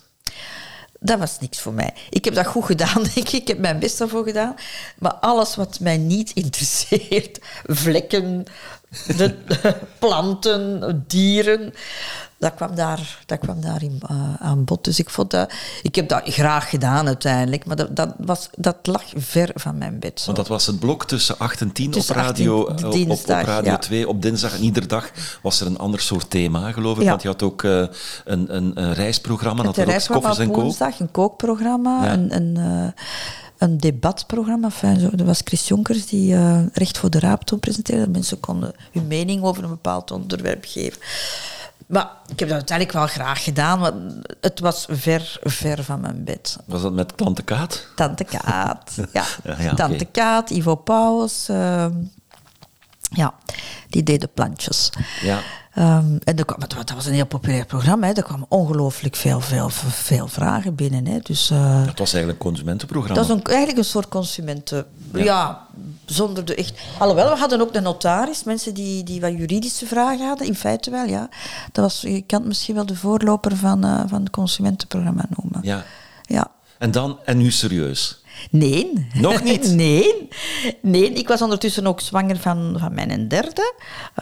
dat was niks voor mij. Ik heb dat goed gedaan, denk ik. Ik heb mijn best ervoor gedaan. Maar alles wat mij niet interesseert, vlekken, de, planten, dieren, dat kwam daar, dat kwam daar in, uh, aan bod. Dus ik, vond dat, ik heb dat graag gedaan uiteindelijk, maar dat, dat, was, dat lag ver van mijn bed. Zo. Want dat was het blok tussen 8 en 10 op Radio, 18, dinsdag, op, op, Radio ja. 2. Op dinsdag en iedere dag was er een ander soort thema, geloof ik. Ja. Want je had ook uh, een, een, een, reisprogramma, dat er ook koffers en kook. woensdag, een kookprogramma, ja. een... een uh, een debatprogramma. Enfin, zo, dat was Chris Jonkers die uh, Recht voor de Raap toen presenteerde. Mensen konden hun mening over een bepaald onderwerp geven. Maar ik heb dat uiteindelijk wel graag gedaan, want het was ver, ver van mijn bed. Was dat met Tante Kaat? Tante Kaat, ja. ja, ja Tante okay. Kaat, Ivo Pauws. Uh, ja, die deden plantjes. Ja. Um, en er kwam, dat was een heel populair programma. Hè. Er kwamen ongelooflijk veel, veel, veel vragen binnen. Hè. Dus, uh, dat was eigenlijk een consumentenprogramma. Dat was een, eigenlijk een soort consumenten... Ja. ja. zonder de echt... Alhoewel, we hadden ook de notaris. Mensen die, die wat juridische vragen hadden. In feite wel, ja. Dat was, je kan het misschien wel de voorloper van, uh, van het consumentenprogramma noemen. Ja. ja. En dan, en nu serieus? Nee. Nog niet? nee. Nee, ik was ondertussen ook zwanger van, van mijn derde,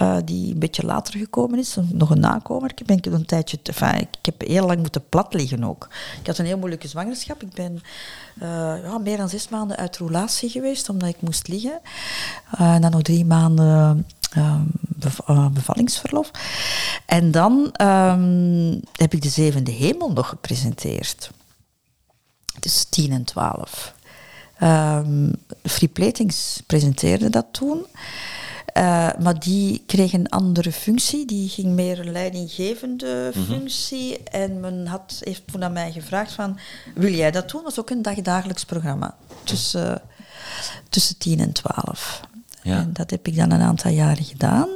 uh, die een beetje later gekomen is. Nog een nakomer. Ik ben een tijdje... Te, enfin, ik heb heel lang moeten plat liggen ook. Ik had een heel moeilijke zwangerschap. Ik ben uh, ja, meer dan zes maanden uit roulatie geweest, omdat ik moest liggen. Uh, en dan nog drie maanden... bev- eh, bevallingsverlof. En dan ehm, heb ik de Zevende Hemel nog gepresenteerd. Tussen 10 en 12. Ehm Free Platings presenteerde dat toen. Eh, maar die kreeg een andere functie. Die ging meer een leidinggevende functie. En men had, heeft toen aan mij gevraagd van... Wil jij dat doen? Dat was ook een dagdagelijks programma. Tussen, tussen 10 en 12. Ja. En dat heb ik dan een aantal jaren gedaan.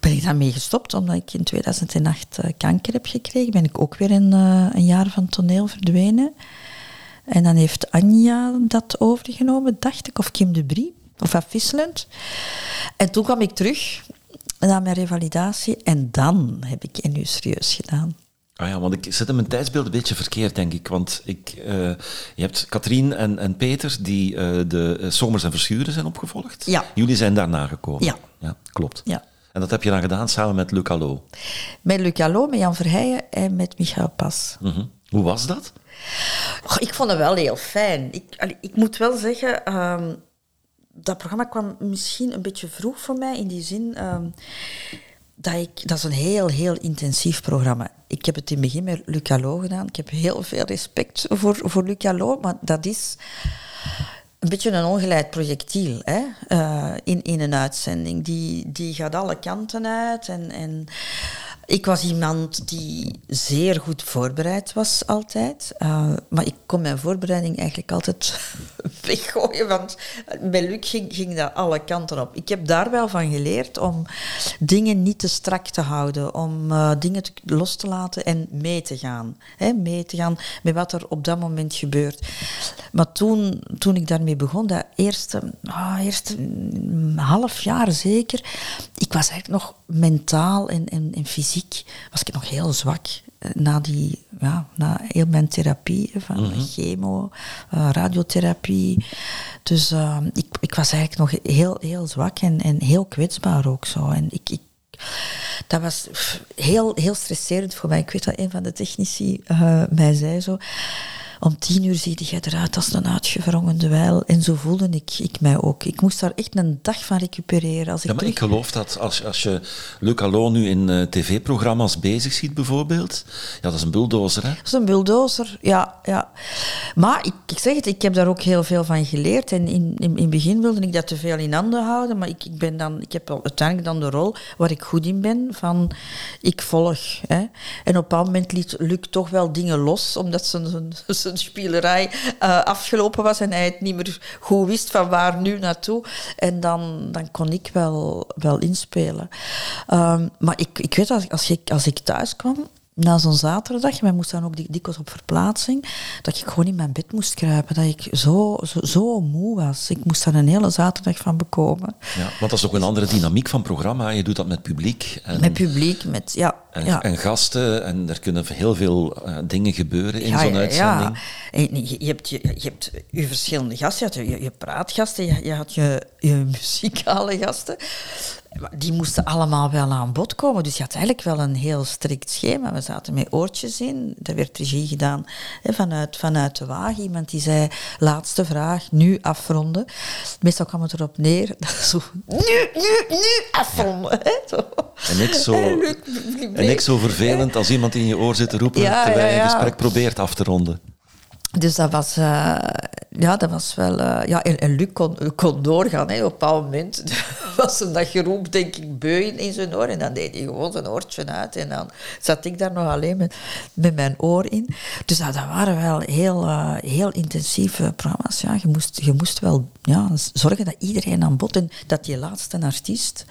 Ben ik daarmee gestopt, omdat ik in 2008 eh, kanker heb gekregen. Ben ik ook weer een, eh, een jaar van toneel verdwenen. En dan heeft Anja dat overgenomen, dacht ik, of Kim de Brie, of afwisselend. En toen kwam ik terug na mijn revalidatie en dan heb ik NU serieus gedaan. Ah ja, want ik zet in mijn tijdsbeeld een beetje verkeerd, denk ik. Want ik, eh, je hebt Katrien en, en Peter die eh, de eh, Zomers en Verschuren zijn opgevolgd. Ja. Jullie zijn daarna gekomen. Ja. Ja, klopt. Ja. En dat heb je dan gedaan samen met Luc Allo. Met Luc Allo, met Jan Verheijen en met Michael Pas. Mhm. Hoe was dat? Och, ik vond het wel heel fijn. Ik, ik moet wel zeggen, ehm, dat programma kwam misschien een beetje vroeg voor mij in die zin ehm, dat ik, dat is een heel, heel intensief programma. Ik heb het in het begin met Luc Allo gedaan. Ik heb heel veel respect voor, voor Luc Allo, maar dat is een beetje een ongeleid projectiel hè? eh, in, in een uitzending. Die, die gaat alle kanten uit. En, en ik was iemand die zeer goed voorbereid was altijd. Eh, maar ik kon mijn voorbereiding eigenlijk altijd weggooien. Want met Luc ging, ging dat alle kanten op. Ik heb daar wel van geleerd om dingen niet te strak te houden. Om eh, dingen los te laten en mee te gaan. Mee te gaan met wat er op dat moment gebeurt. Maar toen, toen ik daarmee begon, dat eerste, ah, eerste mm, half jaar zeker, ik was eigenlijk nog mentaal en, en, en fysiek was ik nog heel zwak. Na, die, ja, na heel mijn therapie, van chemo, eh, radiotherapie. Dus eh, ik, ik was eigenlijk nog heel, heel zwak en, en heel kwetsbaar ook zo. En ik, ik, dat was heel, heel stresserend voor mij. Ik weet dat een van de technici eh, mij zei zo... Om tien uur zie je eruit als een uitgewrongen dweil. En zo voelde ik, ik mij ook. Ik moest daar echt een dag van recupereren. Als ik Ja, maar ik geloof dat als, als je Luc Allo nu in eh, tv-programma's bezig ziet bijvoorbeeld, ja, dat is een bulldozer, hè? Dat is een bulldozer, ja. ja. Maar ik, ik zeg het, ik heb daar ook heel veel van geleerd. En in, in, in het begin wilde ik dat te veel in handen houden. Maar ik, ik, ben dan, ik heb uiteindelijk dan de rol waar ik goed in ben, van ik volg. Hè. En op een bepaald moment liet Luc toch wel dingen los, omdat zijn, zijn, zijn spielerij eh, afgelopen was en hij het niet meer goed wist van waar nu naartoe. En dan, dan kon ik wel, wel inspelen. Ehm, maar ik, ik weet, als, als, ik, als ik thuis kwam, na zo'n zaterdag, wij moesten dan ook dik- dikwijls op verplaatsing, dat ik gewoon in mijn bed moest kruipen. Dat ik zo, zo, zo moe was. Ik moest daar een hele zaterdag van bekomen. Ja, want dat is ook een andere dynamiek van programma. Je doet dat met publiek en, Met publiek, met... Ja, en, ja. en gasten. En er kunnen heel veel eh, dingen gebeuren in zo'n uitzending. En je, je, hebt, je, je hebt je verschillende gasten. Je, had je, je praatgasten, je, je had je, je muzikale gasten. Die moesten allemaal wel aan bod komen. Dus je had eigenlijk wel een heel strikt schema. We zaten met oortjes in. Er werd regie gedaan hè, vanuit, vanuit de wagen. Iemand die zei, laatste vraag, nu afronden. Meestal kwam het erop neer. dat Zo, nu, nu, nu afronden. Hè, zo. En ik zo, En zo vervelend als iemand in je oor zit te roepen Ja, terwijl je ja, ja. een gesprek probeert af te ronden. Dus dat was, eh, ja, dat was wel... eh, ja, en, en Luc kon, kon doorgaan. Hè. Op een bepaald moment was een dat geroep, denk ik, beu in, zijn oor. En dan deed hij gewoon zijn oortje uit. En dan zat ik daar nog alleen met, met mijn oor in. Dus dat waren wel heel, eh, heel intensieve programma's. Ja. Je, moest, je moest wel ja, zorgen dat iedereen aan bod... En dat die laatste artiest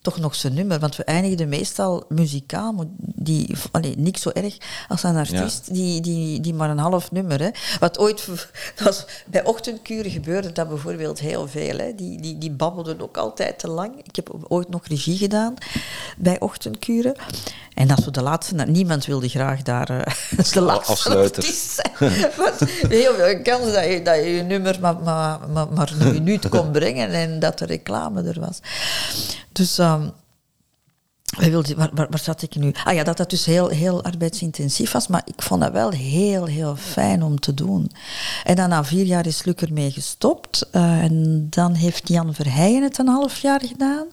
toch nog zijn nummer. Want we eindigden meestal muzikaal, die, allee, niks zo erg als een artiest die, die, die maar een half nummer. Hè. Wat ooit was, bij ochtendkuren gebeurde dat bijvoorbeeld heel veel. Hè. Die, die, die babbelden ook altijd te lang. Ik heb ooit nog regie gedaan bij ochtendkuren. En dat we de laatste, niemand wilde graag daar eh, de laatste zijn. Want heel veel kans dat je dat je, je nummer maar, maar, maar, maar een minuut kon brengen en dat de reclame er was. Dus ehm, wij wilden, waar, waar, waar zat ik nu? Ah ja, dat dat dus heel, heel arbeidsintensief was, maar ik vond dat wel heel, heel fijn om te doen. En dan na vier jaar is Luc ermee gestopt. eh, en dan heeft Jan Verheijen het een half jaar gedaan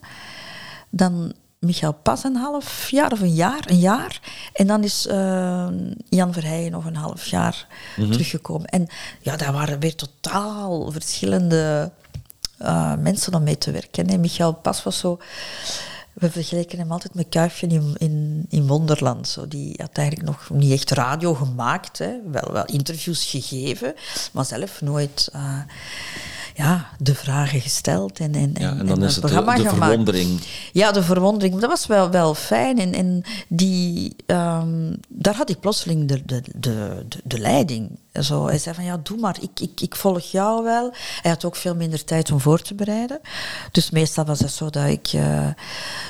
dan Michael Pas een half jaar of een jaar, een jaar. En dan is uh, Jan Verheijen nog een half jaar teruggekomen. En ja, daar waren weer totaal verschillende uh, mensen om mee te werken. En Michael Pas was zo... We vergelijken hem altijd met Kuifje in, in, in Wonderland. Zo. Die had eigenlijk nog niet echt radio gemaakt. Hè. Wel, wel interviews gegeven, maar zelf nooit... Uh, ja, de vragen gesteld en, en, ja, en dan is het programma de, de verwondering. Ja, de verwondering. Dat was wel, wel fijn. En, en die, um, daar had ik plotseling de, de, de, de, leiding. Zo, hij zei van, ja, doe maar, ik, ik, ik volg jou wel. Hij had ook veel minder tijd om voor te bereiden. Dus meestal was het zo dat ik uh,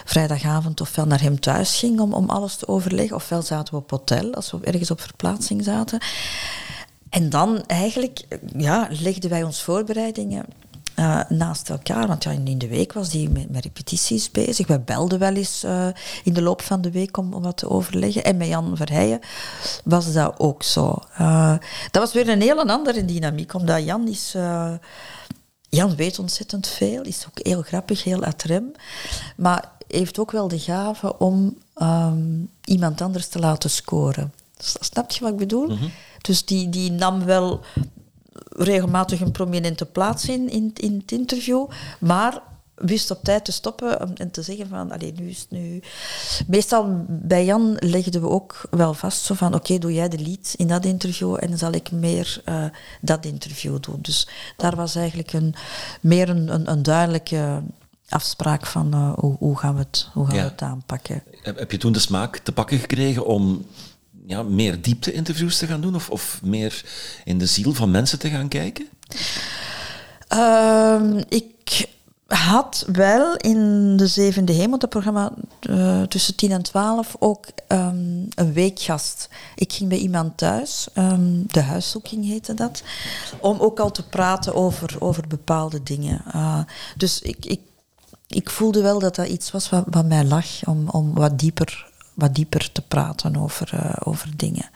vrijdagavond ofwel naar hem thuis ging om, om alles te overleggen, ofwel zaten we op hotel, als we ergens op verplaatsing zaten. En dan eigenlijk ja, legden wij ons voorbereidingen uh, naast elkaar. Want ja, in de week was hij met, met, repetities bezig. We belden wel eens uh, in de loop van de week om, om wat te overleggen. En met Jan Verheijen was dat ook zo. Uh, dat was weer een heel andere dynamiek, omdat Jan is... Jan weet ontzettend veel, is ook heel grappig, heel atrem. Maar heeft ook wel de gave om um, iemand anders te laten scoren. Snap je wat ik bedoel? Mm -hmm. Dus die, die nam wel regelmatig een prominente plaats in, in, in het interview, maar wist op tijd te stoppen en te zeggen van, allee, nu is het nu... Meestal bij Jan legden we ook wel vast zo van, oké, doe jij de lead in dat interview en dan zal ik meer uh, dat interview doen. Dus daar was eigenlijk een, meer een, een, een duidelijke afspraak van uh, hoe, hoe, gaan we het, hoe gaan ja. we het aanpakken. Heb je toen de smaak te pakken gekregen om ja, meer diepte-interviews te gaan doen? Of, of meer in de ziel van mensen te gaan kijken? Uh, ik had wel in de Zevende Hemel, dat programma uh, tussen 10 en 12, ook um, een weekgast. Ik ging bij iemand thuis, um, de huiszoeking heette dat, om ook al te praten over, over bepaalde dingen. Uh, dus ik, ik, ik voelde wel dat dat iets was wat, wat mij lag, om, om wat dieper wat dieper te praten over, uh, over dingen.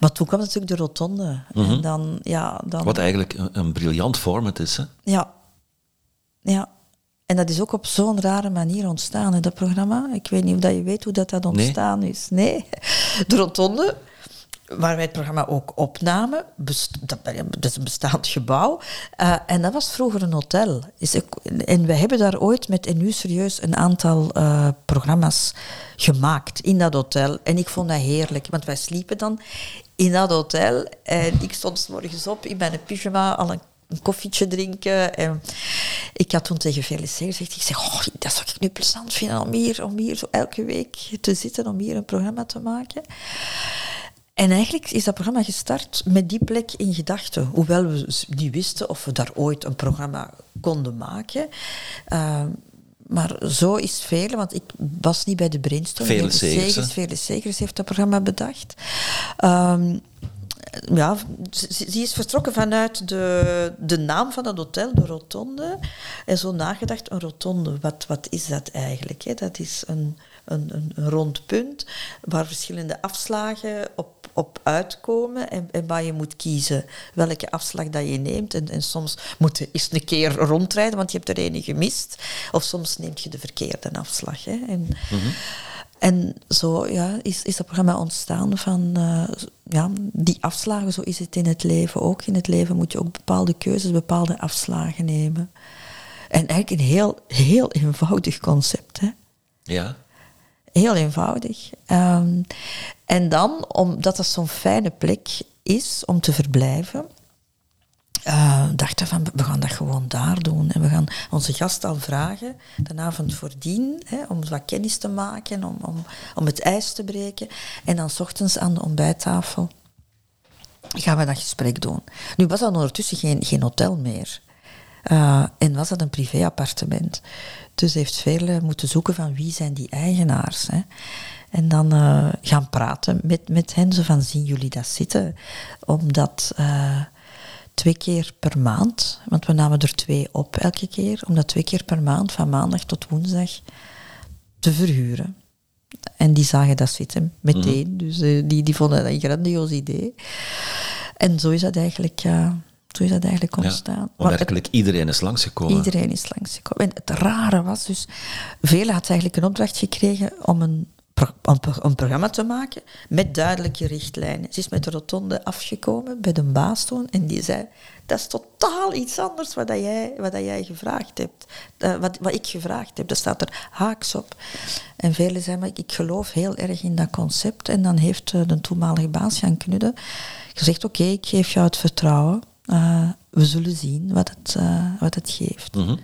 Maar toen kwam natuurlijk de rotonde. Mm -hmm. en mhm. dan, ja, dan... Wat eigenlijk een, een briljant format is, hè? Ja. Ja. En dat is ook op zo'n rare manier ontstaan, in dat programma. Ik weet niet of dat je weet hoe dat, dat ontstaan nee. is. Nee. De rotonde waar wij het programma ook opnamen. Dat, is een bestaand gebouw. Uh, en dat was vroeger een hotel. Is en we hebben daar ooit met en nu serieus een aantal uh, programma's gemaakt in dat hotel. En ik vond dat heerlijk, want wij sliepen dan in dat hotel. En ik stond s morgens op in mijn pyjama al een koffietje drinken. En ik had toen tegen Felice gezegd, ik zeg, oh, dat zou ik nu plezant vinden om hier, om hier zo elke week te zitten, om hier een programma te maken. En eigenlijk is dat programma gestart met die plek in gedachten. Hoewel we niet wisten of we daar ooit een programma konden maken. Uh, maar zo is Vele, want ik was niet bij de brainstorm. Vele Segers. Vele Segers heeft dat programma bedacht. Um, ja, ze, is vertrokken vanuit de, de naam van het hotel, de Rotonde. En zo nagedacht, een rotonde, wat, wat is dat eigenlijk? Hè? Dat is een, een, een, rond punt waar verschillende afslagen op, op uitkomen en, en waar je moet kiezen welke afslag dat je neemt. En, en soms moet je eens een keer rondrijden, want je hebt er een gemist. Of soms neemt je de verkeerde afslag. Hè? En, mm-hmm. En zo ja, is, is dat programma ontstaan van uh, ja, die afslagen. Zo is het in het leven ook. In het leven moet je ook bepaalde keuzes, bepaalde afslagen nemen. En eigenlijk een heel, heel eenvoudig concept. Hè? Ja. Heel eenvoudig. Um, en dan, omdat dat zo'n fijne plek is om te verblijven, uh, dachten van, we gaan dat gewoon daar doen. En we gaan onze gast al vragen, de avond voordien, hè, om wat kennis te maken, om, om, om het ijs te breken. En dan s ochtends aan de ontbijttafel gaan we dat gesprek doen. Nu was dat ondertussen geen, geen hotel meer. Uh, en was dat een privéappartement. Dus heeft veel moeten zoeken van wie zijn die eigenaars. Hè. En dan uh, gaan praten met, met hen, zo van zien jullie dat zitten? Omdat uh, twee keer per maand, want we namen er twee op elke keer, om dat twee keer per maand, van maandag tot woensdag, te verhuren. En die zagen dat zitten meteen, mm. dus uh, die, die vonden dat een grandioos idee. En zo is dat eigenlijk Zo is dat eigenlijk ontstaan. Ja, werkelijk iedereen is langsgekomen. Iedereen is langsgekomen. En het rare was dus, Vele had eigenlijk een opdracht gekregen om een, pro- een, pro- een programma te maken met duidelijke richtlijnen. Ze is met de rotonde afgekomen bij de baas toen en die zei, dat is totaal iets anders wat, dat jij, wat dat jij gevraagd hebt. Eh, wat, wat ik gevraagd heb, dat staat er haaks op. En velen zeiden, maar ik, ik geloof heel erg in dat concept. En dan heeft eh, de toenmalige baas, Jan Knudde, gezegd, oké, ik geef jou het vertrouwen. Eh, we zullen zien wat het, eh, wat het geeft. Mhm.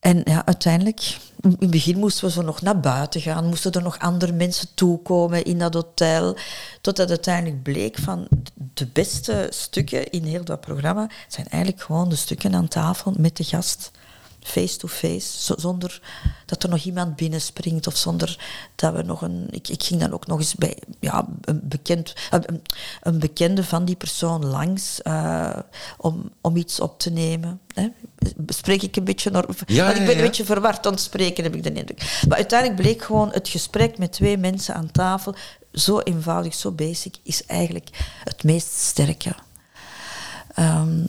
En ja, uiteindelijk, in het begin moesten we zo nog naar buiten gaan, moesten er nog andere mensen toekomen in dat hotel, totdat uiteindelijk bleek van de beste stukken in heel dat programma zijn eigenlijk gewoon de stukken aan tafel met de gast, face-to-face, zo- zonder dat er nog iemand binnenspringt of zonder dat we nog een... Ik, ik ging dan ook nog eens bij ja, een, bekend, een, een bekende van die persoon langs eh, om, om iets op te nemen. Hè. Spreek ik een beetje... Nor- Ja, ik ja, ben een beetje verward aan het spreken, heb ik de indruk. Maar uiteindelijk bleek gewoon het gesprek met twee mensen aan tafel, zo eenvoudig, zo basic, is eigenlijk het meest sterke. Ehm,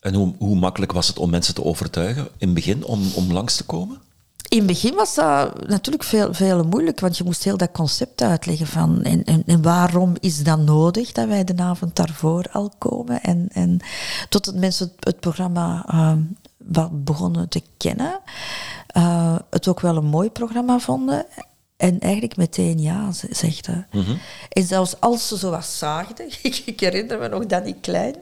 En hoe, hoe makkelijk was het om mensen te overtuigen in het begin om, om langs te komen? In het begin was dat natuurlijk veel, veel moeilijk, want je moest heel dat concept uitleggen van en, en, waarom is dat nodig dat wij de avond daarvoor al komen. En, en totdat mensen het, programma eh, wat begonnen te kennen, eh, het ook wel een mooi programma vonden. En eigenlijk meteen ja ze- zegden. En zelfs als ze zo wat zaagden, ik, ik herinner me nog Danny Klein,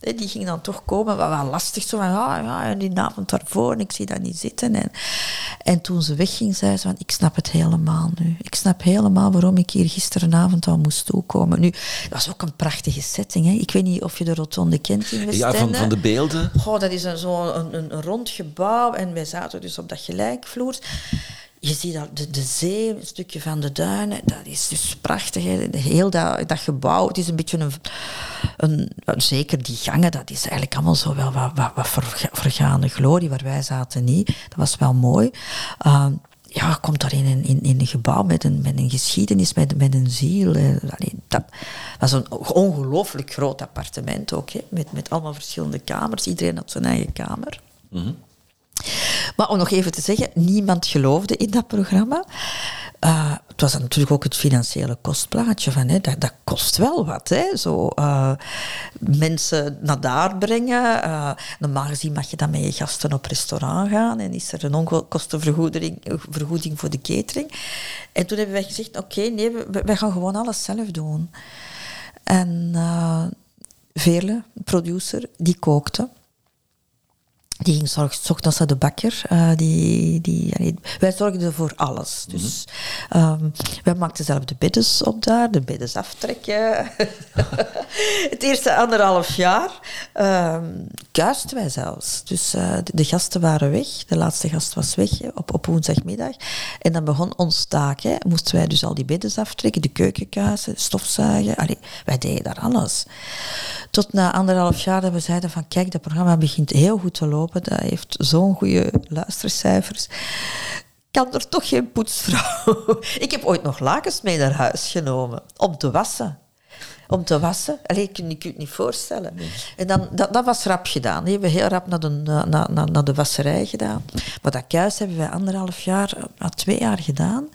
die ging dan toch komen, wat wel lastig, zo van, ah, ja, en die avond daarvoor, en ik zie dat niet zitten. En, en toen ze wegging, zei ze van, ik snap het helemaal nu. Ik snap helemaal waarom ik hier gisterenavond al moest toekomen. Nu, dat was ook een prachtige setting. Hè. Ik weet niet of je de rotonde kent in Ja, Westende. van, van de beelden. Goh, dat is een, zo een, een, een rond gebouw en wij zaten dus op dat gelijkvloers. Je ziet dat de, de zee, een stukje van de duinen, dat is dus prachtig. Hè. Heel dat, dat gebouw, het is een beetje een, een... Zeker die gangen, dat is eigenlijk allemaal zo wel wat, wat, wat verga- vergaande glorie, waar wij zaten niet. Dat was wel mooi. Ehm, ja, komt daar in in, in een gebouw met een, met een geschiedenis, met, met een ziel. eh, allee, dat was een ongelooflijk groot appartement ook, hè, met, met allemaal verschillende kamers. Iedereen had zijn eigen kamer. Maar om nog even te zeggen, niemand geloofde in dat programma. Eh, het was natuurlijk ook het financiële kostplaatje van, hè, dat, dat kost wel wat. Hè, zo, eh, mensen naar daar brengen. eh, normaal gezien mag je dan met je gasten op restaurant gaan en is er een onkostenvergoeding vergoeding voor de catering. En toen hebben wij gezegd, oké, nee, wij gaan gewoon alles zelf doen. En uh, Veerle, producer, die kookte. Die ging zorg, 's ochtends naar de bakker. Uh, die, die, allee, wij zorgden voor alles. Dus um, wij maakten zelf de beddes op daar, de beddes aftrekken. het eerste anderhalf jaar um, kuisten wij zelfs. Dus uh, de, de, gasten waren weg. De laatste gast was weg op, op woensdagmiddag. En dan begon ons taak. Hè. Moesten wij dus al die beddes aftrekken, de keuken kuisen, stofzuigen. Allee, wij deden daar alles. Tot na anderhalf jaar dat we zeiden van kijk, dat programma begint heel goed te lopen. Dat heeft zo'n goede luistercijfers. Kan er toch geen poetsvrouw? Ik heb ooit nog lakens mee naar huis genomen. Om te wassen. Om te wassen. Allee, je het niet voorstellen. Nee. En dan, dat, dat, was rap gedaan. Die hebben we heel rap naar de, naar, naar, naar de wasserij gedaan. Maar dat kuis hebben wij anderhalf jaar, twee jaar gedaan.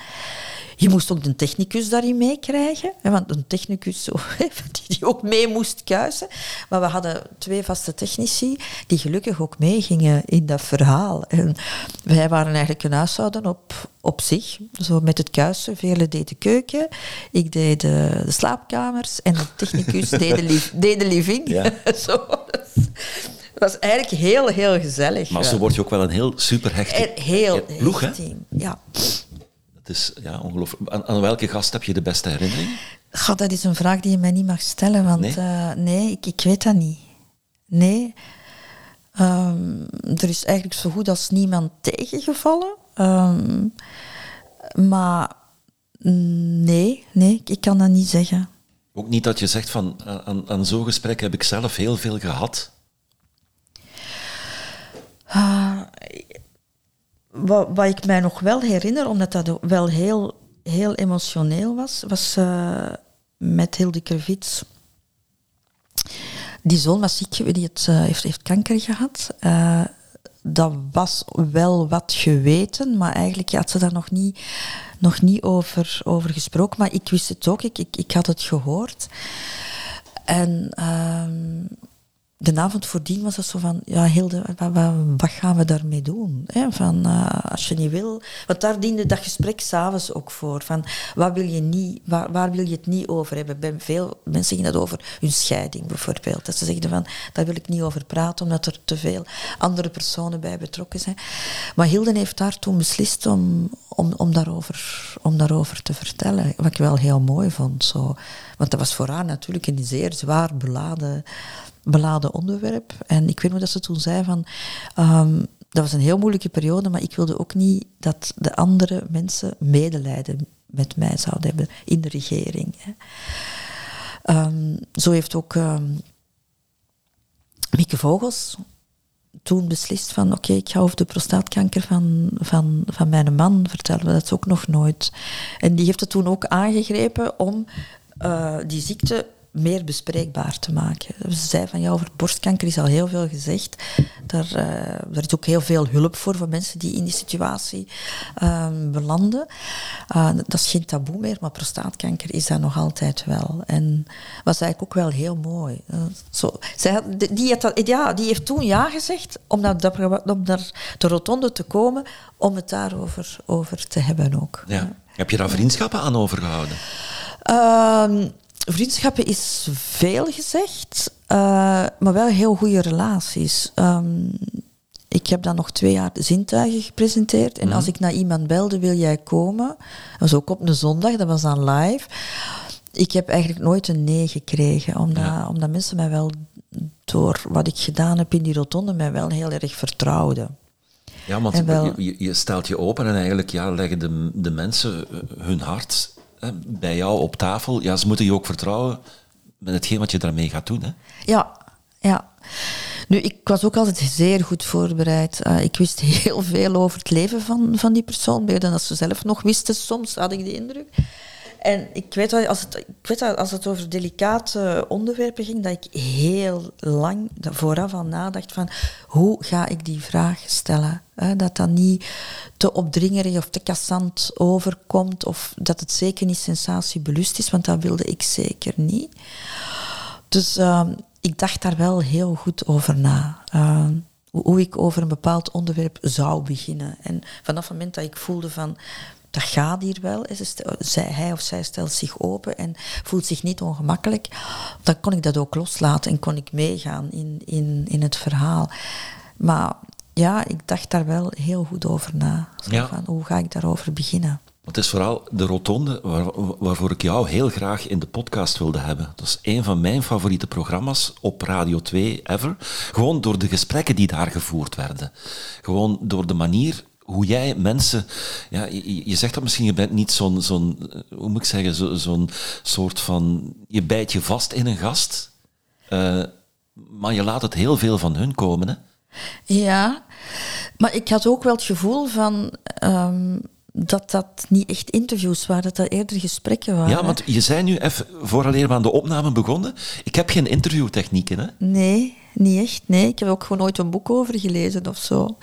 Je moest ook de technicus daarin meekrijgen. Want een technicus die ook mee moest kuisen. Maar we hadden twee vaste technici die gelukkig ook meegingen in dat verhaal. En wij waren eigenlijk een huishouden op, op zich. Zo met het kuisen. Vele deed de keuken. Ik deed de, de slaapkamers. En de technicus deed, de deed de living. Ja. zo, het was eigenlijk heel, heel gezellig. Maar zo word je ook wel een heel superhechte heel, ploeg, hè? team. Ja. Is ja, ongelooflijk. Aan, aan, welke gast heb je de beste herinnering? God, dat is een vraag die je mij niet mag stellen, want nee, uh, nee ik, ik, weet dat niet. Nee. Um, er is eigenlijk zo goed als niemand tegengevallen. Um, maar nee, nee, ik kan dat niet zeggen. Ook niet dat je zegt van aan, aan zo'n gesprek heb ik zelf heel veel gehad? Uh, wat, wat, ik mij nog wel herinner, omdat dat wel heel, heel emotioneel was, was uh, met Hilde Krevits. Die zoon was ziek, die het, uh, heeft, heeft kanker gehad. Uh, dat was wel wat geweten, maar eigenlijk had ze daar nog niet, nog niet over, over gesproken. Maar ik wist het ook, ik, ik, ik had het gehoord. En uh, de avond voordien was het zo van, ja Hilde, wat, wat, gaan we daarmee doen? Hè? Van, uh, als je niet wil... Want daar diende dat gesprek s'avonds ook voor. Van, wat wil je niet, waar, wil je het niet over hebben? Bij veel mensen ging dat over hun scheiding bijvoorbeeld. Dat ze zeggen van, daar wil ik niet over praten, omdat er te veel andere personen bij betrokken zijn. Maar Hilde heeft daar toen beslist om, om, om, daarover, om daarover te vertellen. Wat ik wel heel mooi vond. Zo. Want dat was voor haar natuurlijk een zeer zwaar beladen beladen onderwerp. En ik weet nog dat ze toen zei van... Um, dat was een heel moeilijke periode, maar ik wilde ook niet dat de andere mensen medelijden met mij zouden hebben in de regering. Um, zo heeft ook um, Mieke Vogels toen beslist van oké, ik ga over de prostaatkanker van, van, van mijn man vertellen. Dat is ook nog nooit. En die heeft het toen ook aangegrepen om uh, die ziekte meer bespreekbaar te maken. Ze zei van ja, over borstkanker is al heel veel gezegd. Daar, uh, er is ook heel veel hulp voor voor mensen die in die situatie uh, belanden. Uh, dat is geen taboe meer, maar prostaatkanker is dat nog altijd wel. En was eigenlijk ook wel heel mooi. Uh, zo, zij had, die, had ja, die heeft toen ja gezegd om naar, om naar de rotonde te komen om het daarover over te hebben ook. Ja. Heb je daar vriendschappen aan overgehouden? Ehm, vriendschappen is veel gezegd, uh, maar wel heel goede relaties. Um, ik heb dan nog twee jaar zintuigen gepresenteerd. En mm. als ik naar iemand belde, wil jij komen? Dat was ook op een zondag, dat was dan live. Ik heb eigenlijk nooit een nee gekregen, omdat, ja. omdat mensen mij wel, door wat ik gedaan heb in die rotonde, mij wel heel erg vertrouwden. Ja, want wel, je, je, stelt je open en eigenlijk ja, leggen de, de mensen hun hart bij jou op tafel, ja, ze moeten je ook vertrouwen met hetgeen wat je daarmee gaat doen. Hè? Ja, ja. Nu, ik was ook altijd zeer goed voorbereid. Uh, ik wist heel veel over het leven van, van die persoon, meer dan dat ze zelf nog wisten. Soms had ik de indruk. En ik weet, wel, als het, ik weet over delicate onderwerpen ging, dat ik heel lang vooraf al nadacht van hoe ga ik die vraag stellen? Hè? Dat dat niet te opdringerig of te kassant overkomt of dat het zeker niet sensatiebelust is, want dat wilde ik zeker niet. Dus uh, ik dacht daar wel heel goed over na. Uh, hoe ik over een bepaald onderwerp zou beginnen. En vanaf het moment dat ik voelde van dat gaat hier wel. Zij, hij of zij stelt zich open en voelt zich niet ongemakkelijk. Dan kon ik dat ook loslaten en kon ik meegaan in, in, in het verhaal. Maar ja, ik dacht daar wel heel goed over na. Ja. Van, hoe ga ik daarover beginnen? Het is vooral de rotonde waar, waarvoor ik jou heel graag in de podcast wilde hebben. Dat is een van mijn favoriete programma's op Radio 2 ever. Gewoon door de gesprekken die daar gevoerd werden. Gewoon door de manier hoe jij mensen, ja, je, je, zegt dat misschien, je bent niet zo'n, zo'n hoe moet ik zeggen, zo, zo'n soort van, je bijt je vast in een gast, uh, maar je laat het heel veel van hun komen, hè? Ja, maar ik had ook wel het gevoel van um, dat dat niet echt interviews waren, dat dat eerder gesprekken waren. Ja, want je zei nu even, vooraleer we aan de opname begonnen, ik heb geen interviewtechnieken, hè? Nee, niet echt, nee. Ik heb ook gewoon nooit een boek over gelezen of zo.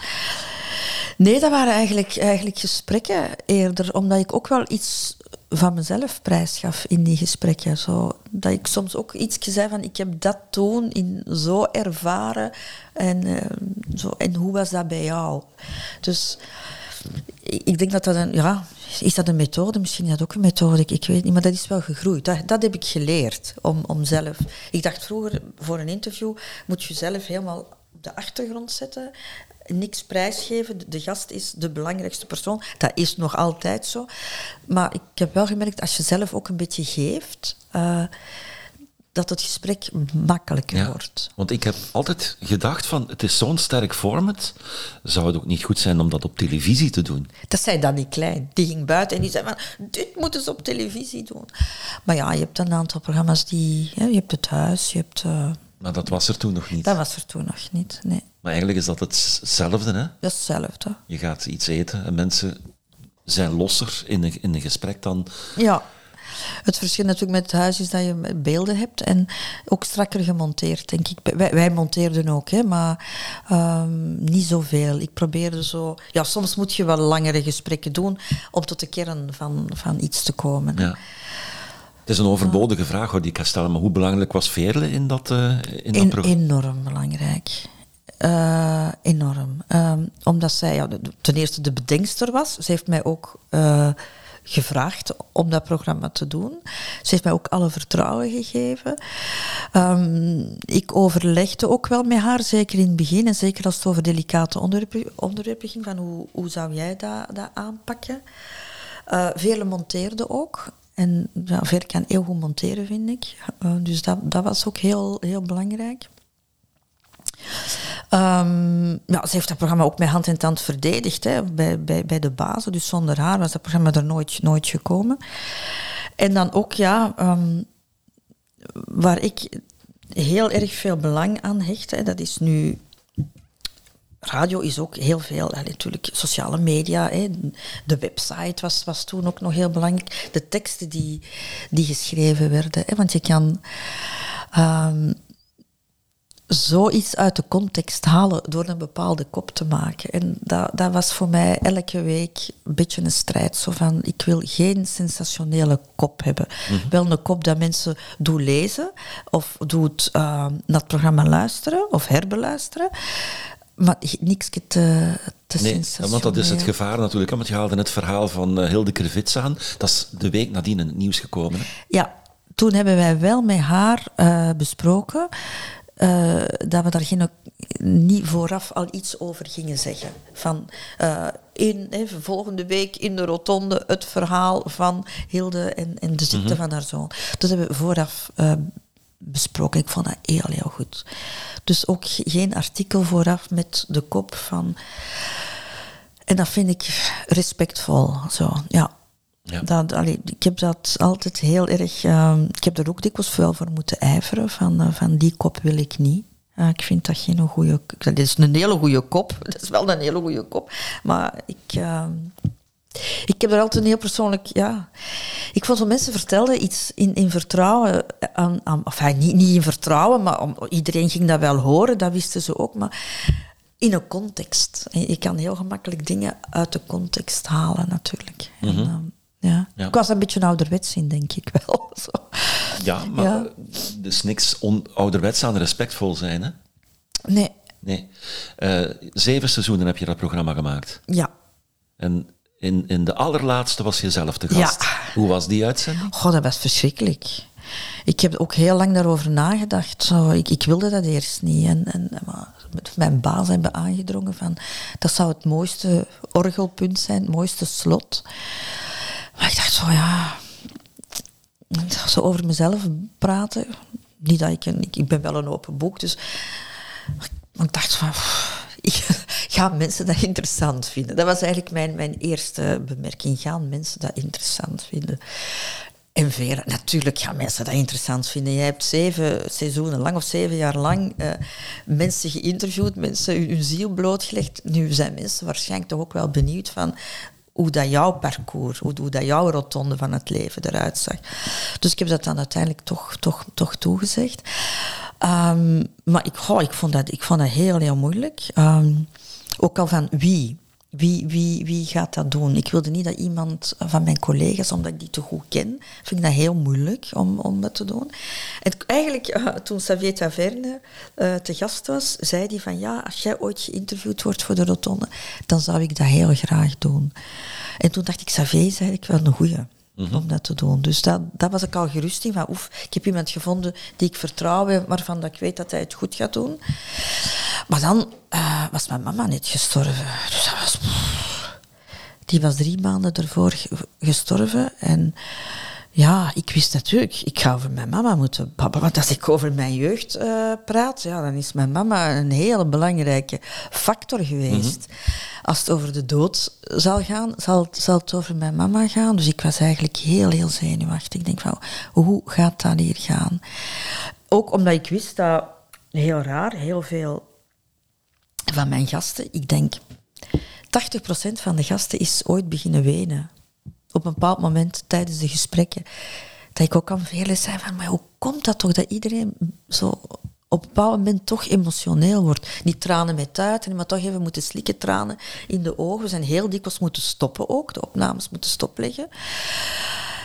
Nee, dat waren eigenlijk, eigenlijk gesprekken eerder, omdat ik ook wel iets van mezelf prijsgaf in die gesprekken. Zo, dat ik soms ook iets zei van, ik heb dat toen in zo ervaren en, uh, zo, en hoe was dat bij jou? Dus ik denk dat dat een, ja, is dat een methode? Misschien is dat ook een methode, ik, ik weet niet, maar dat is wel gegroeid. Dat, dat heb ik geleerd, om, om zelf... Ik dacht vroeger, voor een interview moet je zelf helemaal op de achtergrond zetten niks prijsgeven. De gast is de belangrijkste persoon. Dat is nog altijd zo. Maar ik heb wel gemerkt, als je zelf ook een beetje geeft, uh, dat het gesprek makkelijker ja, wordt. Want ik heb altijd gedacht van, het is zo'n sterk format, zou het ook niet goed zijn om dat op televisie te doen? Dat zei Danny Klein. Die ging buiten en die zei van, dit moeten ze op televisie doen. Maar ja, je hebt een aantal programma's die... je hebt het huis, je hebt... Uh, maar dat was er toen nog niet. Dat was er toen nog niet, nee. Maar eigenlijk is dat hetzelfde, hè? Dat is hetzelfde. Je gaat iets eten en mensen zijn losser in een, in een gesprek dan... Ja. Het verschil natuurlijk met het huis is dat je beelden hebt en ook strakker gemonteerd, denk ik. Wij, wij monteerden ook, hè, maar um, niet zoveel. Ik probeerde zo... Ja, soms moet je wel langere gesprekken doen om tot de kern van, van iets te komen. Ja. Het is een overbodige vraag hoor, die ik kan stellen, maar hoe belangrijk was Veerle in dat, uh, in dat programma? Enorm belangrijk. Uh, enorm. Um, omdat zij ja, ten eerste de bedenkster was. Ze heeft mij ook uh, gevraagd om dat programma te doen. Ze heeft mij ook alle vertrouwen gegeven. Um, ik overlegde ook wel met haar, zeker in het begin. En zeker als het over delicate onderwerpen, onderwerpen ging. Van hoe, hoe zou jij dat, dat aanpakken? Uh, vele monteerden ook. En ja, Ver kan heel goed monteren, vind ik. dus dat, dat was ook heel, heel belangrijk. Um, ja, ze heeft dat programma ook met hand in tand verdedigd hè, bij, bij, bij de bazen. Dus zonder haar was dat programma er nooit, nooit gekomen. En dan ook, ja, um, waar ik heel erg veel belang aan hecht, hè, dat is nu radio is ook heel veel, natuurlijk sociale media. Hè, de website was, was toen ook nog heel belangrijk. De teksten die, die geschreven werden. Hè, want je kan um, zoiets uit de context halen door een bepaalde kop te maken. En dat, dat was voor mij elke week een beetje een strijd. Zo van, ik wil geen sensationele kop hebben. Mhm. Wel een kop dat mensen doen lezen of doet uh, naar het programma luisteren of herbeluisteren. Maar niks te, te nee, want dat is het gevaar natuurlijk. Want je haalde het verhaal van uh, Hilde Krevits aan. Dat is de week nadien in het nieuws gekomen. Hè? Ja, toen hebben wij wel met haar uh, besproken uh, dat we daar geen, niet vooraf al iets over gingen zeggen. Van uh, in, he, volgende week in de rotonde het verhaal van Hilde en, en de ziekte mhm. van haar zoon. Dat hebben we vooraf besproken. Ik vond dat heel, heel goed. Dus ook geen artikel vooraf met de kop van... En dat vind ik respectvol. Zo, ja. Ja. Dat, allee, ik heb dat altijd heel erg. Uh, ik heb er ook dikwijls veel voor moeten ijveren. Van, uh, van die kop wil ik niet. Uh, ik vind dat geen goede. Dat is een hele goede kop. Dat is wel een hele goede kop. Maar ik. Ik heb er altijd een heel persoonlijk, ja. Ik vond zo mensen vertelden iets in, in vertrouwen aan, aan enfin, niet, niet in vertrouwen, maar om, iedereen ging dat wel horen, dat wisten ze ook, maar in een context. Je kan heel gemakkelijk dingen uit de context halen, natuurlijk. en, mhm. ehm, ja. Ik was een beetje ouderwets in, denk ik wel. Zo. Ja, maar ja. dus niks ouderwets aan respectvol zijn, hè? Nee. Nee. Uh, zeven seizoenen heb je dat programma gemaakt. Ja. En in, in de allerlaatste was je zelf de gast. Ja. Hoe was die uitzending? God, dat was verschrikkelijk. Ik heb ook heel lang daarover nagedacht. Zo, ik, ik wilde dat eerst niet. En, en, maar mijn baas hebben aangedrongen van... Dat zou het mooiste orgelpunt zijn, het mooiste slot. Maar ik dacht zo, ja, zo over mezelf praten. Niet dat ik, een, ik ben wel een open boek, dus maar ik dacht van, gaan mensen dat interessant vinden? Dat was eigenlijk mijn, mijn eerste bemerking. Gaan mensen dat interessant vinden? En Vera, natuurlijk gaan mensen dat interessant vinden. Jij hebt zeven seizoenen lang of zeven jaar lang uh, mensen geïnterviewd, mensen hun, hun ziel blootgelegd. Nu zijn mensen waarschijnlijk toch ook wel benieuwd van hoe dat jouw parcours, hoe, hoe dat jouw rotonde van het leven eruit zag. Dus ik heb dat dan uiteindelijk toch, toch, toch toegezegd. Um, maar ik, ik, vond dat, ik vond dat heel, heel moeilijk. Um, ook al van wie. Wie, wie, wie gaat dat doen? Ik wilde niet dat iemand van mijn collega's, omdat ik die te goed ken, vind ik dat heel moeilijk om, om dat te doen. En eigenlijk, uh, toen Xavier Taverne uh, te gast was, zei hij van ja, als jij ooit geïnterviewd wordt voor de rotonde, dan zou ik dat heel graag doen. En toen dacht ik, Xavier is eigenlijk wel een goeie. Mhm. om dat te doen. Dus dat, dat was ik al gerust in. Van, oef, ik heb iemand gevonden die ik vertrouw, waarvan dat ik weet dat hij het goed gaat doen. Maar dan uh, was mijn mama net gestorven. Dus. Die was drie maanden ervoor gestorven. En ja, ik wist natuurlijk, ik ga over mijn mama moeten babbelen. Want als ik over mijn jeugd uh, praat, ja, dan is mijn mama een hele belangrijke factor geweest. Mhm. Als het over de dood zal gaan, zal het, zal het over mijn mama gaan. Dus ik was eigenlijk heel, heel zenuwachtig. Ik denk van, hoe gaat dat hier gaan? Ook omdat ik wist dat, heel raar, heel veel van mijn gasten, ik denk 80% van de gasten is ooit beginnen wenen op een bepaald moment tijdens de gesprekken, dat ik ook aan velen zei van, maar hoe komt dat toch dat iedereen zo op een bepaald moment toch emotioneel wordt. Niet tranen met tuiten, maar toch even moeten slikken tranen in de ogen. We zijn heel dikwijls moeten stoppen ook, de opnames moeten stopleggen.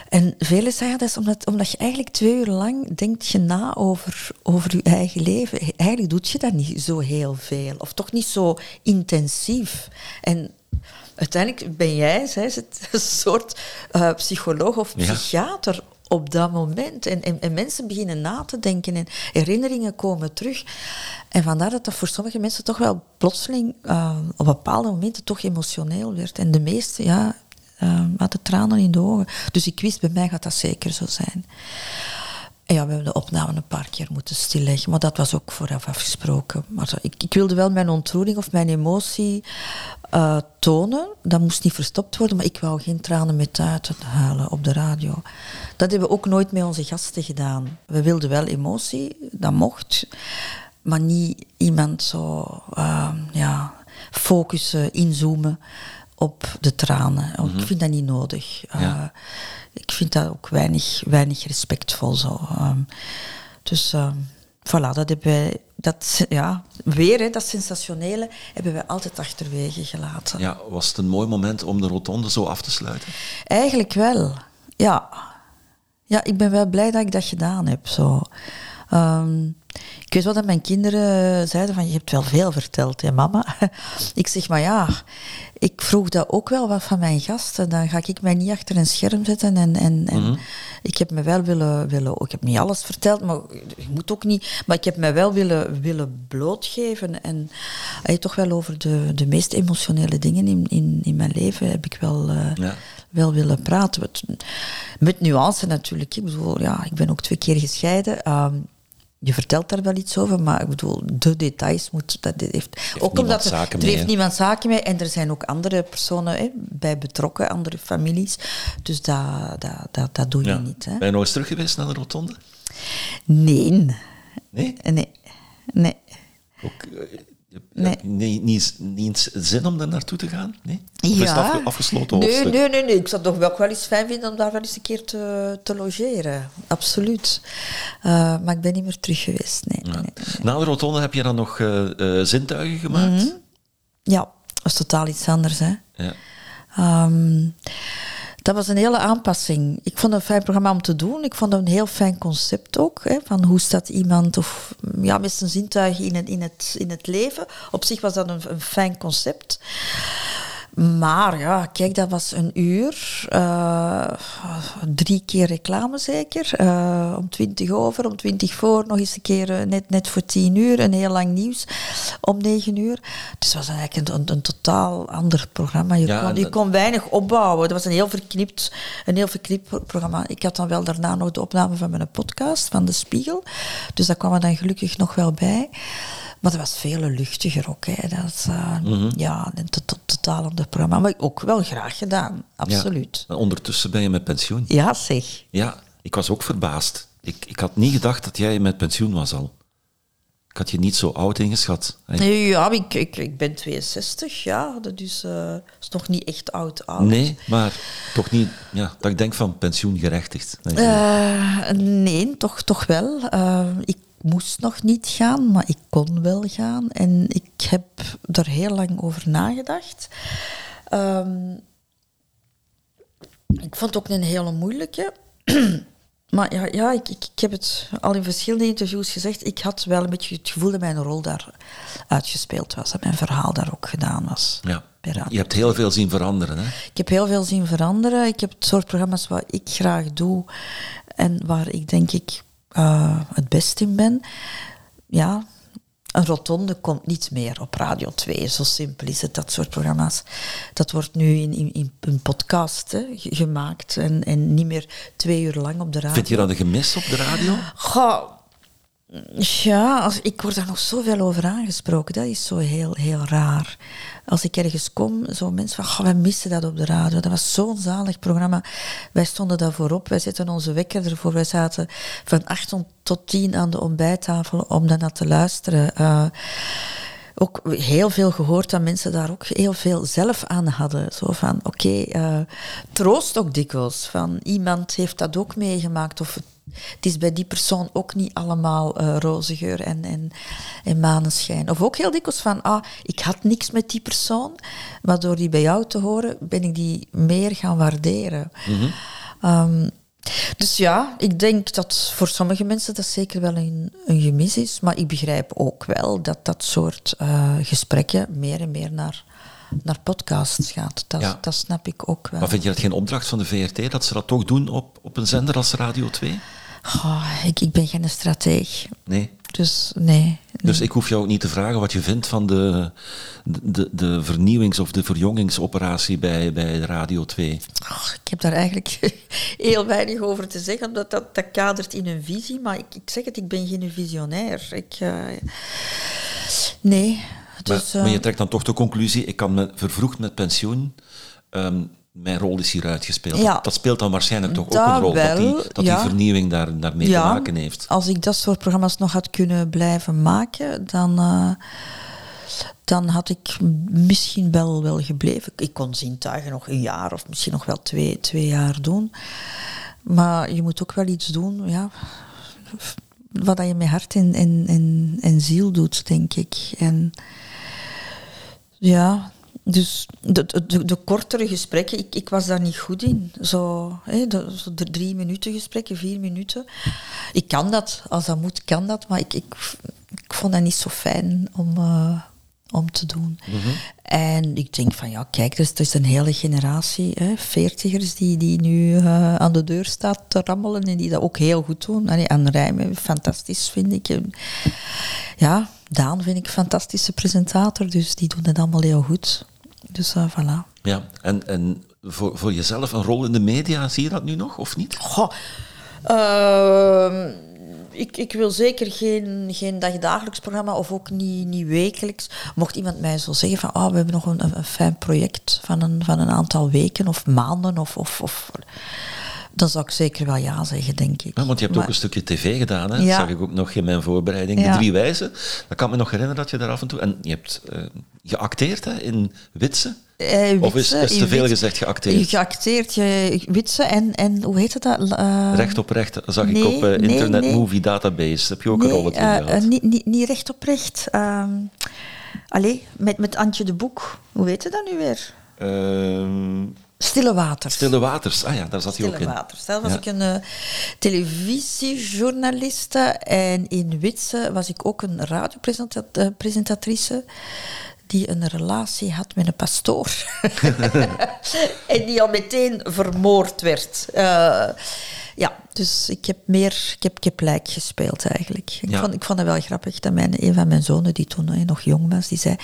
En velen zeggen dat is omdat, omdat je eigenlijk twee uur lang denkt je na over, over je eigen leven. Eigenlijk doet je dat niet zo heel veel. Of toch niet zo intensief. En uiteindelijk ben jij zij, een soort uh, psycholoog of psychiater op dat moment. En, en, en, mensen beginnen na te denken en herinneringen komen terug. En vandaar dat dat voor sommige mensen toch wel plotseling uh, op bepaalde momenten toch emotioneel werd. En de meeste, ja, uh, hadden tranen in de ogen. Dus ik wist, bij mij gaat dat zeker zo zijn. Ja, we hebben de opname een paar keer moeten stilleggen, maar dat was ook vooraf afgesproken. Maar ik, ik wilde wel mijn ontroering of mijn emotie uh, tonen. Dat moest niet verstopt worden, maar ik wou geen tranen met tuiten halen op de radio. Dat hebben we ook nooit met onze gasten gedaan. We wilden wel emotie, dat mocht, maar niet iemand zo uh, ja, focussen, inzoomen op de tranen. Mm Ik vind dat niet nodig. Uh, ik vind dat ook weinig, weinig respectvol zo. Um, dus uh, voilà, dat hebben wij, dat, ja, weer hè, dat sensationele hebben wij altijd achterwege gelaten. Ja, was het een mooi moment om de rotonde zo af te sluiten? Eigenlijk wel, ja. Ja, ik ben wel blij dat ik dat gedaan heb. Zo. Um, ik weet wel dat mijn kinderen zeiden van, je hebt wel veel verteld, hè mama? ik zeg, maar ja, ik vroeg dat ook wel wat van mijn gasten. Dan ga ik mij niet achter een scherm zetten. En, en, en mhm. ik heb me wel willen, willen... Ik heb niet alles verteld, maar je moet ook niet... Maar ik heb me wel willen, willen blootgeven. En uh, toch wel over de, de meest emotionele dingen in, in, in mijn leven heb ik wel... Uh, wel willen praten. Met, met nuance natuurlijk. Ik bedoel, ja, ik ben ook twee keer gescheiden. Um, je vertelt daar wel iets over, maar ik bedoel, de details moet, dat heeft, ook omdat er, er heeft niemand zaken mee en er zijn ook andere personen hè, bij betrokken, andere families. Dus dat, dat, dat, dat doe je niet. Hè. Ben je nog eens terug geweest naar de rotonde? Nee. Nee? Nee. nee. Ook, eh, Nee. Niet, niet, niet zin om daar naartoe te gaan? Nee? Of ja. is het afgesloten nee, nee, nee, nee. Ik zou het toch wel wel eens fijn vinden om daar wel eens een keer te, te logeren. Absoluut. Uh, maar ik ben niet meer terug geweest. Nee, ja. nee, Na de rotonde heb je dan nog uh, uh, zintuigen gemaakt? Mm -hmm. Ja, dat is totaal iets anders. Hè. Ja. Um, dat was een hele aanpassing. Ik vond het een fijn programma om te doen. Ik vond het een heel fijn concept ook. Hè, van hoe staat iemand of, ja, met zijn zintuigen in het, in, het, in het leven. Op zich was dat een, een fijn concept. Maar ja, kijk, dat was een uur. Uh, drie keer reclame zeker. Uh, om twintig over, om twintig voor. Nog eens een keer uh, net, net voor tien uur. Een heel lang nieuws om negen uur. Dus het was eigenlijk een, een, een totaal ander programma. Je, ja, kon, je kon weinig opbouwen. Het was een heel, verknipt, een heel verknipt programma. Ik had dan wel daarna nog de opname van mijn podcast, van De Spiegel. Dus daar kwam er dan gelukkig nog wel bij. Maar dat was veel luchtiger ook. Hè. Dat, uh, mm -hmm. Ja, een totaal ander programma. Maar ook wel graag gedaan, absoluut. Ja, ondertussen ben je met pensioen. Ja, zeg. Ja, ik was ook verbaasd. Ik, ik had niet gedacht dat jij met pensioen was al. Ik had je niet zo oud ingeschat. Nee, ja, ik, ik, ik ben 62, ja. Dus uh, is nog niet echt oud oud. Nee, maar toch niet... Ja, dat ik denk van pensioengerechtigd. Uh, nee, toch, toch wel. Uh, ik moest nog niet gaan, maar ik kon wel gaan. En ik heb er heel lang over nagedacht. Um, ik vond het ook een hele moeilijke. maar ja, ja ik, ik, ik, heb het al in verschillende interviews gezegd. Ik had wel een beetje het gevoel dat mijn rol daar uitgespeeld was. Dat mijn verhaal daar ook gedaan was. Ja. Je hebt heel veel zien veranderen, hè? Ik heb heel veel zien veranderen. Ik heb het soort programma's wat ik graag doe en waar ik denk ik uh, het best in ben. Ja, een rotonde komt niet meer op Radio 2. Zo simpel is het, dat soort programma's. Dat wordt nu in, in, in een podcast hè, gemaakt en, en niet meer twee uur lang op de radio. Vind je dat een gemis op de radio? Goh, ja, ik word daar nog zoveel over aangesproken. Dat is zo heel, heel raar. Als ik ergens kom, zo mensen van, wij missen dat op de radio. Dat was zo'n zalig programma. Wij stonden daar voorop, wij zetten onze wekker ervoor. Wij zaten van acht tot tien aan de ontbijttafel om daarna te luisteren. Uh, ook heel veel gehoord dat mensen daar ook heel veel zelf aan hadden. Zo van, oké, eh, troost ook dikwijls. Van, iemand heeft dat ook meegemaakt of het is bij die persoon ook niet allemaal uh, roze geur en, en, en maneschijn. Of ook heel dikwijls van, ah, ik had niks met die persoon, maar door die bij jou te horen, ben ik die meer gaan waarderen. Mhm. Ehm, dus ja, ik denk dat voor sommige mensen dat zeker wel een, een gemis is. Maar ik begrijp ook wel dat dat soort uh, gesprekken meer en meer naar, naar podcasts gaat. Dat, Ja. dat snap ik ook wel. Maar vind je dat geen opdracht van de VRT dat ze dat toch doen op, op een zender als Radio 2? Oh, ik, ik ben geen strateeg. Nee. Dus nee. Dus ik hoef jou ook niet te vragen wat je vindt van de, de, de vernieuwings- of de verjongingsoperatie bij, bij Radio 2. Oh, ik heb daar eigenlijk heel weinig over te zeggen, omdat dat, dat kadert in een visie. Maar ik, ik zeg het, ik ben geen visionair. Ik, eh, nee. Maar, Dus, maar je eh, trekt dan toch de conclusie, ik kan me vervroegd met pensioen. ehm, mijn rol is hier uitgespeeld. Ja. Dat, speelt dan waarschijnlijk toch ook een rol, dat, die, dat ja. die vernieuwing daar, daarmee te maken heeft. Als ik dat soort programma's nog had kunnen blijven maken, dan, eh, dan had ik misschien wel, wel gebleven. Ik kon zintuigen nog een jaar of misschien nog wel twee, twee jaar doen. Maar je moet ook wel iets doen, ja, wat je met hart en, en, en, en ziel doet, denk ik. En ja, dus de, de, de kortere gesprekken, ik, ik was daar niet goed in. Zo, hè, de, zo de drie minuten gesprekken, vier minuten. Ik kan dat, als dat moet, kan dat. Maar ik, ik, ik vond dat niet zo fijn om, eh, om te doen. En ik denk van, ja, kijk, dus, er is een hele generatie hè, veertigers die, die nu eh, aan de deur staat te rammelen en die dat ook heel goed doen. Allee, aan rijmen, fantastisch vind ik. Ja, Daan vind ik een fantastische presentator, dus die doen het allemaal heel goed. Dus eh, voilà. Ja, en, en voor, voor jezelf een rol in de media, zie je dat nu nog of niet? Goh, ehm, ik, ik wil zeker geen, geen dagdagelijks programma of ook niet, niet wekelijks. Mocht iemand mij zo zeggen van oh, we hebben nog een, een, een fijn project van een, van een aantal weken of maanden, of, of, of, dan zou ik zeker wel ja zeggen, denk ik. Ja, want je hebt ook een stukje tv gedaan, hè? Ja. dat zag ik ook nog in mijn voorbereiding. Ja. De Drie Wijzen, dat kan me nog herinneren dat je daar af en toe... En je hebt eh, geacteerd hè, in Witse. Eh, Of is- te veel gezegd geacteerd? Geacteerd, je, Witse en, en hoe heet het dat? Eh, recht op recht, dat zag ik op nee, Internet nee. Movie Database. Heb je ook een rolletje eh, gehad? eh, niet, niet, niet recht op recht. Ehm allee, met, met Antje de Boek. Hoe heet het dat nu weer? Ehm, Stille Waters. Stille Waters, ah ja, daar zat hij ook Stille in. Waters. Daar was Ja. ik een eh, televisiejournaliste en in Witse was ik ook een radiopresentatrice die een relatie had met een pastoor. en die al meteen vermoord werd. Eh, ja, dus ik heb meer, ik heb, ik heb lijk gespeeld eigenlijk. Ik, Ja. vond, ik vond het wel grappig dat mijn, een van mijn zonen, die toen eh, nog jong was, die zei,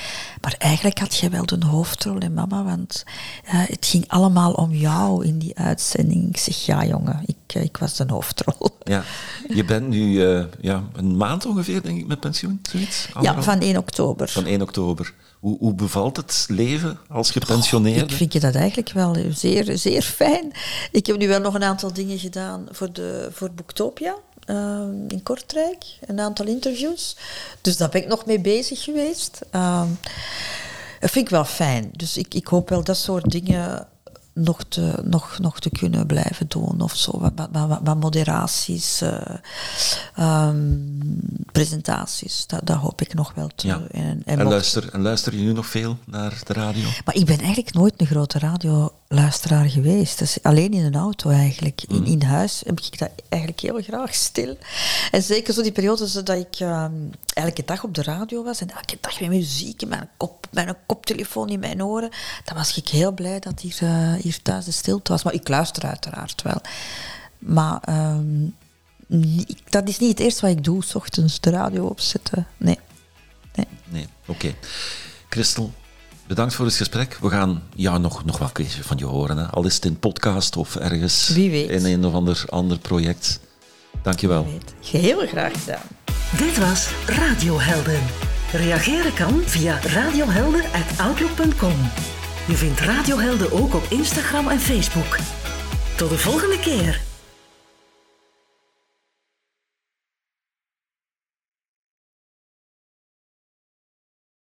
maar eigenlijk had jij wel de hoofdrol, hè, mama, want eh, het ging allemaal om jou in die uitzending. Ik zeg, ja jongen, ik, eh, ik was de hoofdrol. Ja. Je bent nu eh, ja, een maand ongeveer, denk ik, met pensioen, zoiets? Ja, van 1 oktober. Van 1 oktober. Hoe, hoe bevalt het leven als gepensioneerde? Ik vind je dat eigenlijk wel zeer, zeer fijn. Ik heb nu wel nog een aantal dingen gedaan voor, de, voor Boektopia eh, in Kortrijk. Een aantal interviews. Dus daar ben ik nog mee bezig geweest. Ehm, dat vind ik wel fijn. Dus ik, ik hoop wel dat soort dingen nog te, nog, nog te kunnen blijven doen. Of zo. Wat, wat, wat, wat moderaties, eh, ehm, presentaties. Dat, dat hoop ik nog wel te Ja. En, en luister, en luister je nu nog veel naar de radio? maar ik ben eigenlijk nooit een grote radioluisteraar geweest. Dus alleen in een auto eigenlijk. In, in huis heb ik dat eigenlijk heel graag stil. En zeker zo die periodes dat ik ehm, elke dag op de radio was en elke dag met muziek in mijn kop, een koptelefoon in mijn oren. Dan was ik heel blij dat hier, eh, hier thuis de stilte was. Maar ik luister uiteraard wel. Maar ehm, dat is niet het eerste wat ik doe, s ochtends de radio opzetten. Nee. nee. Nee, oké. Christel, bedankt voor het gesprek. We gaan ja, nog, nog wel een keertje van je horen. Hè. Al is het in podcast of ergens Wie weet. in een of ander, ander project. Dankjewel. Weet. Heel graag gedaan. Dit was Radiohelden. Reageren kan via radiohelden.outlook.com. Je vindt Radiohelden ook op Instagram en Facebook. Tot de volgende keer.